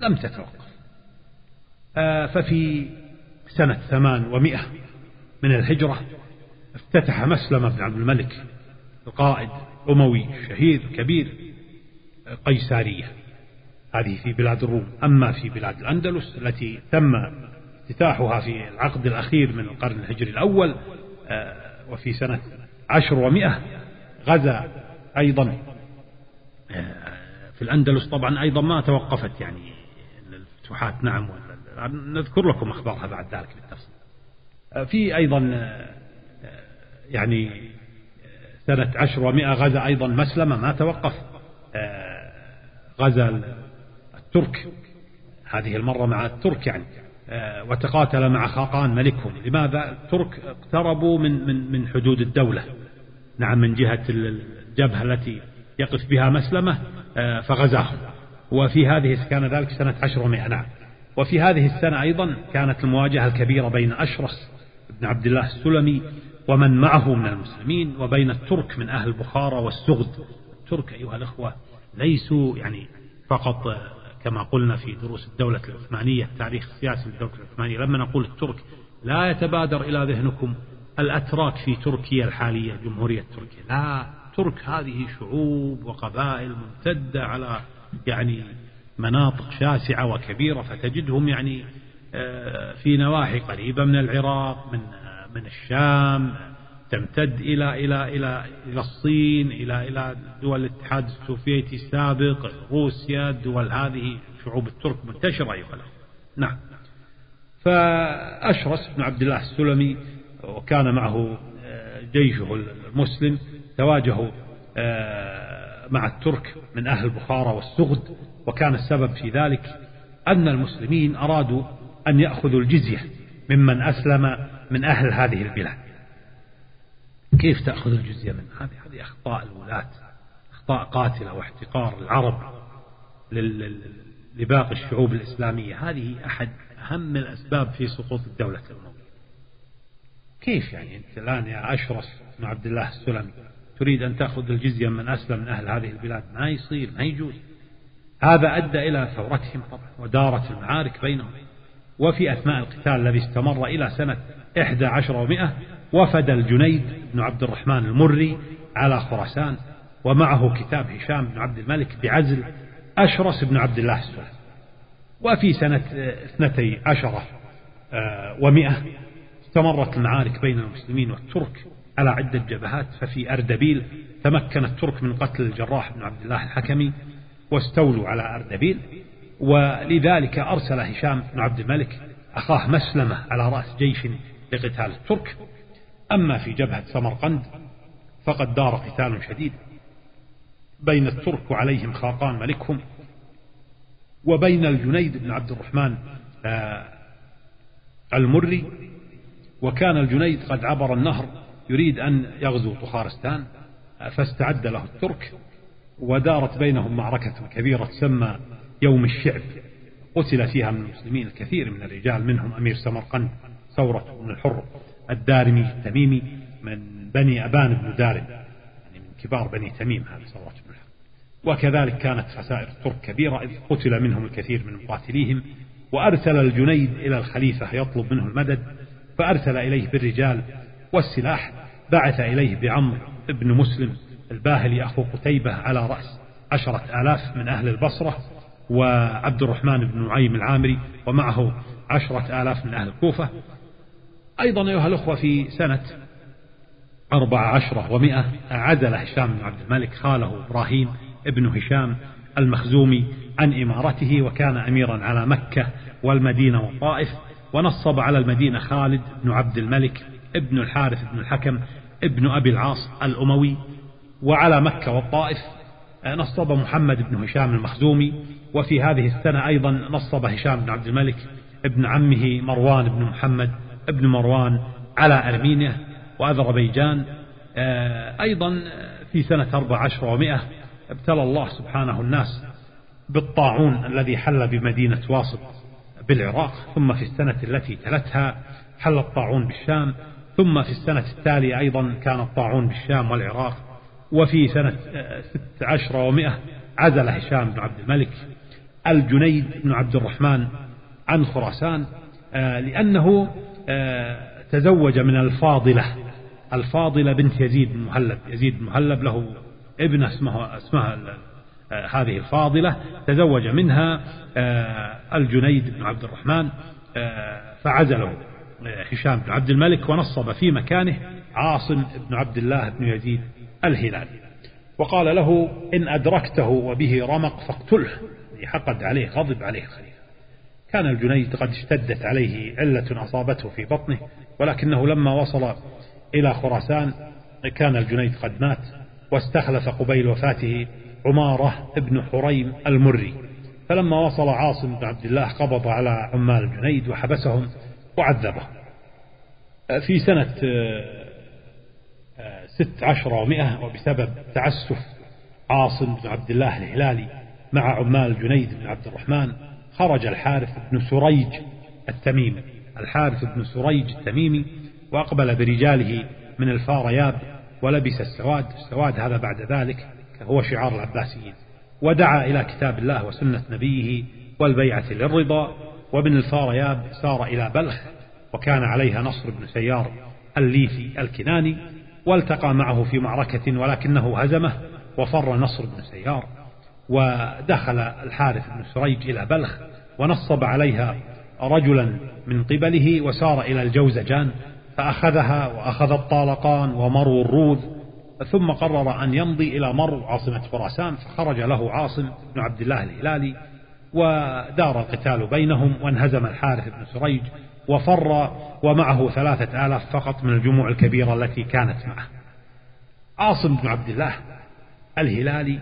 لم تتوقف. آه، ففي سنة ثمان ومئة من الهجرة افتتح مسلم بن عبد الملك القائد أموي شهير كبير قيسارية. هذه في بلاد الروم. أما في بلاد الأندلس التي تم افتتاحها في العقد الأخير من القرن الهجري الأول آه، وفي سنة عشر ومئة غزا أيضا. آه، في الأندلس طبعا أيضا ما توقفت يعني الفتوحات نعم نذكر لكم أخبارها بعد ذلك بالتفصيل. آه، في أيضا يعني سنة عشر ومئة غزا أيضا مسلمة ما توقف. غزا الترك. هذه المرة مع الترك يعني. آه، وتقاتل مع خاقان ملكهم. لماذا؟ الترك اقتربوا من, من, من حدود الدولة. نعم من جهة الجبهة التي يقف بها مسلمة آه، فغزاهم. وفي هذه كان ذلك سنة عشر ومئة نعم. وفي هذه السنة أيضا كانت المواجهة الكبيرة بين أشرس بن عبد الله السلمي ومن معه من المسلمين وبين الترك من أهل بخارى والسغد. الترك أيها الأخوة ليسوا يعني فقط كما قلنا في دروس الدولة العثمانية التاريخ السياسي للدولة العثمانية. لما نقول الترك لا يتبادر إلى ذهنكم الأتراك في تركيا الحالية جمهورية تركيا. لا ترك هذه شعوب وقبائل ممتدة على يعني مناطق شاسعة وكبيرة فتجدهم يعني آه، في نواحي قريبة من العراق من من الشام تمتد إلى إلى إلى إلى الصين إلى إلى دول الاتحاد السوفيتي السابق روسيا الدول هذه شعوب الترك منتشرة أيها نعم. فأشرس بن عبد الله السلمي وكان معه آه، جيشه المسلم تواجهوا آه، مع الترك من أهل بخارى والسغد وكان السبب في ذلك أن المسلمين أرادوا أن يأخذوا الجزية ممن أسلم من أهل هذه البلاد. كيف تأخذ الجزية منه هذه؟ هذه أخطاء الولاة أخطاء قاتلة واحتقار العرب لباقي الشعوب الإسلامية. هذه أحد أهم الأسباب في سقوط الدولة الأموية. كيف يعني؟ أنت الآن يا أشرس بن عبد الله السلمي تريد أن تأخذ الجزية من أسلم من أهل هذه البلاد؟ ما يصير ما يجوز. هذا أدى إلى ثورتهم طبعا ودارت المعارك بينهم. وفي أثناء القتال الذي استمر إلى سنة إحدى عشر ومائة وفد الجنيد بن عبد الرحمن المري على خراسان ومعه كتاب هشام بن عبد الملك بعزل أشرس بن عبد الله السلام. وفي سنة اثنتي عشرة آه، ومئة استمرت المعارك بين المسلمين والترك على عدة جبهات. ففي أردبيل تمكن الترك من قتل الجراح بن عبد الله الحكمي واستولوا على أردبيل ولذلك أرسل هشام بن عبد الملك أخاه مسلمة على رأس جيش لقتال الترك. أما في جبهة سمرقند فقد دار قتال شديد. بين الترك وعليهم خاقان ملكهم وبين الجنيد بن عبد الرحمن آه، المري. وكان الجنيد قد عبر النهر يريد أن يغزو طخارستان فاستعد له الترك. ودارت بينهم معركة كبيرة تسمى يوم الشعب. قتل فيها من المسلمين الكثير من الرجال منهم أمير سمرقند ثورة بن الحر الدارمي التميمي من بني أبان بن دارم يعني من كبار بني تميم هذه ثورة بن الحر. وكذلك كانت خسائر الترك كبيرة إذ قتل منهم الكثير من مقاتليهم وأرسل الجنيد إلى الخليفة يطلب منه المدد فأرسل إليه بالرجال والسلاح بعث إليه بعمر بن مسلم الباهلي أخو قتيبة على رأس عشرة آلاف من أهل البصرة وعبد الرحمن بن نعيم العامري ومعه عشرة آلاف من أهل الكوفة. أيضا أيها الأخوة في سنة أربع عشرة ومائة عزل هشام بن عبد الملك خاله إبراهيم ابن هشام المخزومي عن إمارته وكان أميرا على مكة والمدينة والطائف ونصب على المدينة خالد بن عبد الملك ابن الحارث بن الحكم ابن أبي العاص الأموي وعلى مكة والطائف نصب محمد بن هشام المخزومي وفي هذه السنة أيضا نصب هشام بن عبد الملك ابن عمه مروان بن محمد ابن مروان على أرمينيا وأذربيجان آه، أيضا في سنة أربع عشر ومائة ابتلى الله سبحانه الناس بالطاعون الذي حل بمدينة واسط بالعراق ثم في السنة التي تلتها حل الطاعون بالشام ثم في السنة التالية أيضا كان الطاعون بالشام والعراق وفي سنة آه، ست عشر ومائة عزل هشام بن عبد الملك الجنيد بن عبد الرحمن عن خراسان آه، لأنه آه، تزوج من الفاضلة الفاضلة بنت يزيد بن مهلب. يزيد بن مهلب له ابنة اسمها, اسمها هذه الفاضلة. تزوج منها الجنيد بن عبد الرحمن فعزله هشام بن عبد الملك ونصب في مكانه عاصم بن عبد الله بن يزيد الهلالي وقال له إن أدركته وبه رمق فاقتله حقد عليه غضب عليه الخليفة كان الجنيد قد اشتدت عليه علة أصابته في بطنه ولكنه لما وصل إلى خراسان كان الجنيد قد مات واستخلف قبيل وفاته عمارة ابن حريم المري. فلما وصل عاصم بن عبد الله قبض على عمال الجنيد وحبسهم وعذبهم. في سنة ست عشر ومائة وبسبب تعسف عاصم بن عبد الله الهلالي مع عمال جنيد بن عبد الرحمن خرج الحارث بن سريج التميمي. الحارث بن سريج التميمي وأقبل برجاله من الفارياب ولبس السواد السواد هذا بعد ذلك هو شعار العباسيين. ودعا إلى كتاب الله وسنة نبيه والبيعة للرضا وابن الفارياب سار إلى بلخ وكان عليها نصر بن سيار الليثي الكناني والتقى معه في معركة ولكنه هزمه وفر نصر بن سيار ودخل الحارث بن سريج إلى بلخ ونصب عليها رجلا من قبله وسار إلى الجوزجان فأخذها وأخذ الطالقان ومرو الروذ ثم قرر أن يمضي إلى مرو عاصمة خراسان فخرج له عاصم بن عبد الله الهلالي ودار القتال بينهم وانهزم الحارث بن سريج وفر ومعه ثلاثة آلاف فقط من الجموع الكبيرة التي كانت معه. عاصم بن عبد الله الهلالي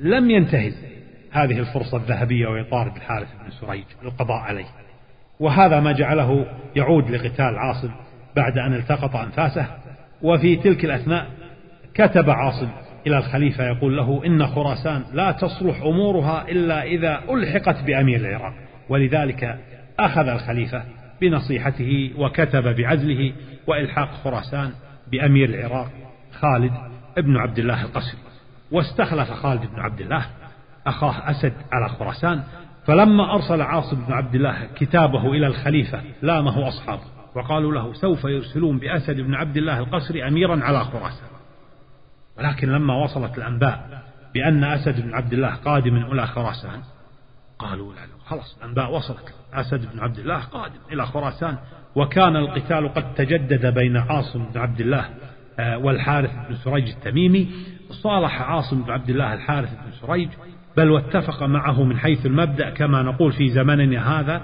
لم ينتهز هذه الفرصة الذهبية ويطارد الحارث بن سريج للقضاء عليه. وهذا ما جعله يعود لقتال عاصم بعد أن التقط أنفاسه وفي تلك الأثناء كتب عاصم إلى الخليفة يقول له إن خراسان لا تصلح أمورها إلا إذا ألحقت بأمير العراق. ولذلك أخذ الخليفة بنصيحته وكتب بعزله وإلحاق خراسان بأمير العراق خالد بن عبد الله القسري واستخلف خالد بن عبد الله أخاه أسد على خراسان فلما أرسل عاصم بن عبد الله كتابه إلى الخليفة لامه أصحابه وقالوا له سوف يرسلون بأسد بن عبد الله القسري أميرا على خراسان. ولكن لما وصلت الأنباء بأن أسد بن عبد الله قادم إلى خراسان قالوا لا خلاص الأنباء وصلت أسد بن عبد الله قادم إلى خراسان وكان القتال قد تجدد بين عاصم بن عبد الله آه، والحارث بن سريج التميمي. صالح عاصم بن عبد الله الحارث بن سريج بل واتفق معه من حيث المبدأ كما نقول في زماننا هذا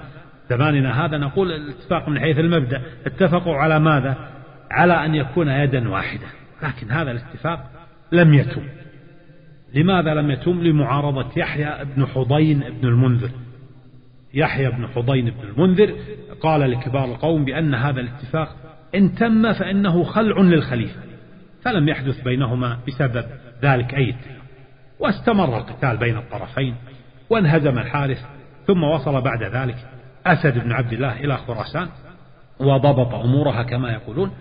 زماننا هذا نقول الاتفاق من حيث المبدأ. اتفقوا على ماذا؟ على أن يكون يدا واحدة. لكن هذا الاتفاق لم يتم. لماذا لم يتم؟ لمعارضة يحيى بن حضين بن المنذر. يحيى بن حضين بن المنذر قال لكبار القوم بأن هذا الاتفاق إن تم فإنه خلع للخليفة فلم يحدث بينهما بسبب ذلك أي اتفاق. واستمر القتال بين الطرفين وانهزم الحارث ثم وصل بعد ذلك أسد بن عبد الله إلى خراسان وضبط أمورها كما يقولون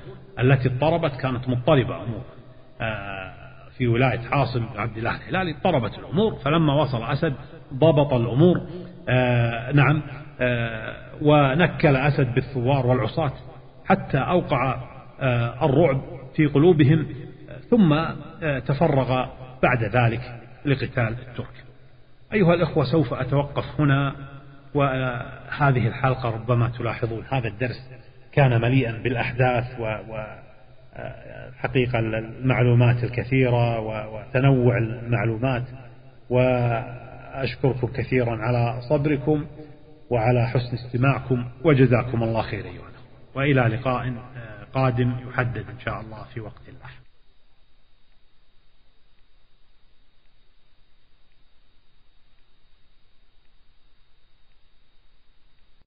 التي اضطربت كانت مضطربة أمور. آه، في ولاية عاصم بن عبد الله الهلالي اضطربت الأمور فلما وصل أسد ضبط الأمور آه، نعم. آه، ونكل أسد بالثوار والعصاة حتى أوقع الرعب في قلوبهم ثم تفرغ بعد ذلك لقتال الترك. أيها الأخوة سوف أتوقف هنا وهذه الحلقة ربما تلاحظون هذا الدرس كان مليئا بالأحداث و المعلومات الكثيرة وتنوع المعلومات. وأشكركم كثيرا على صبركم وعلى حسن استماعكم وجزاكم الله خير أيها وإلى لقاء قادم يحدد إن شاء الله في وقت لاحق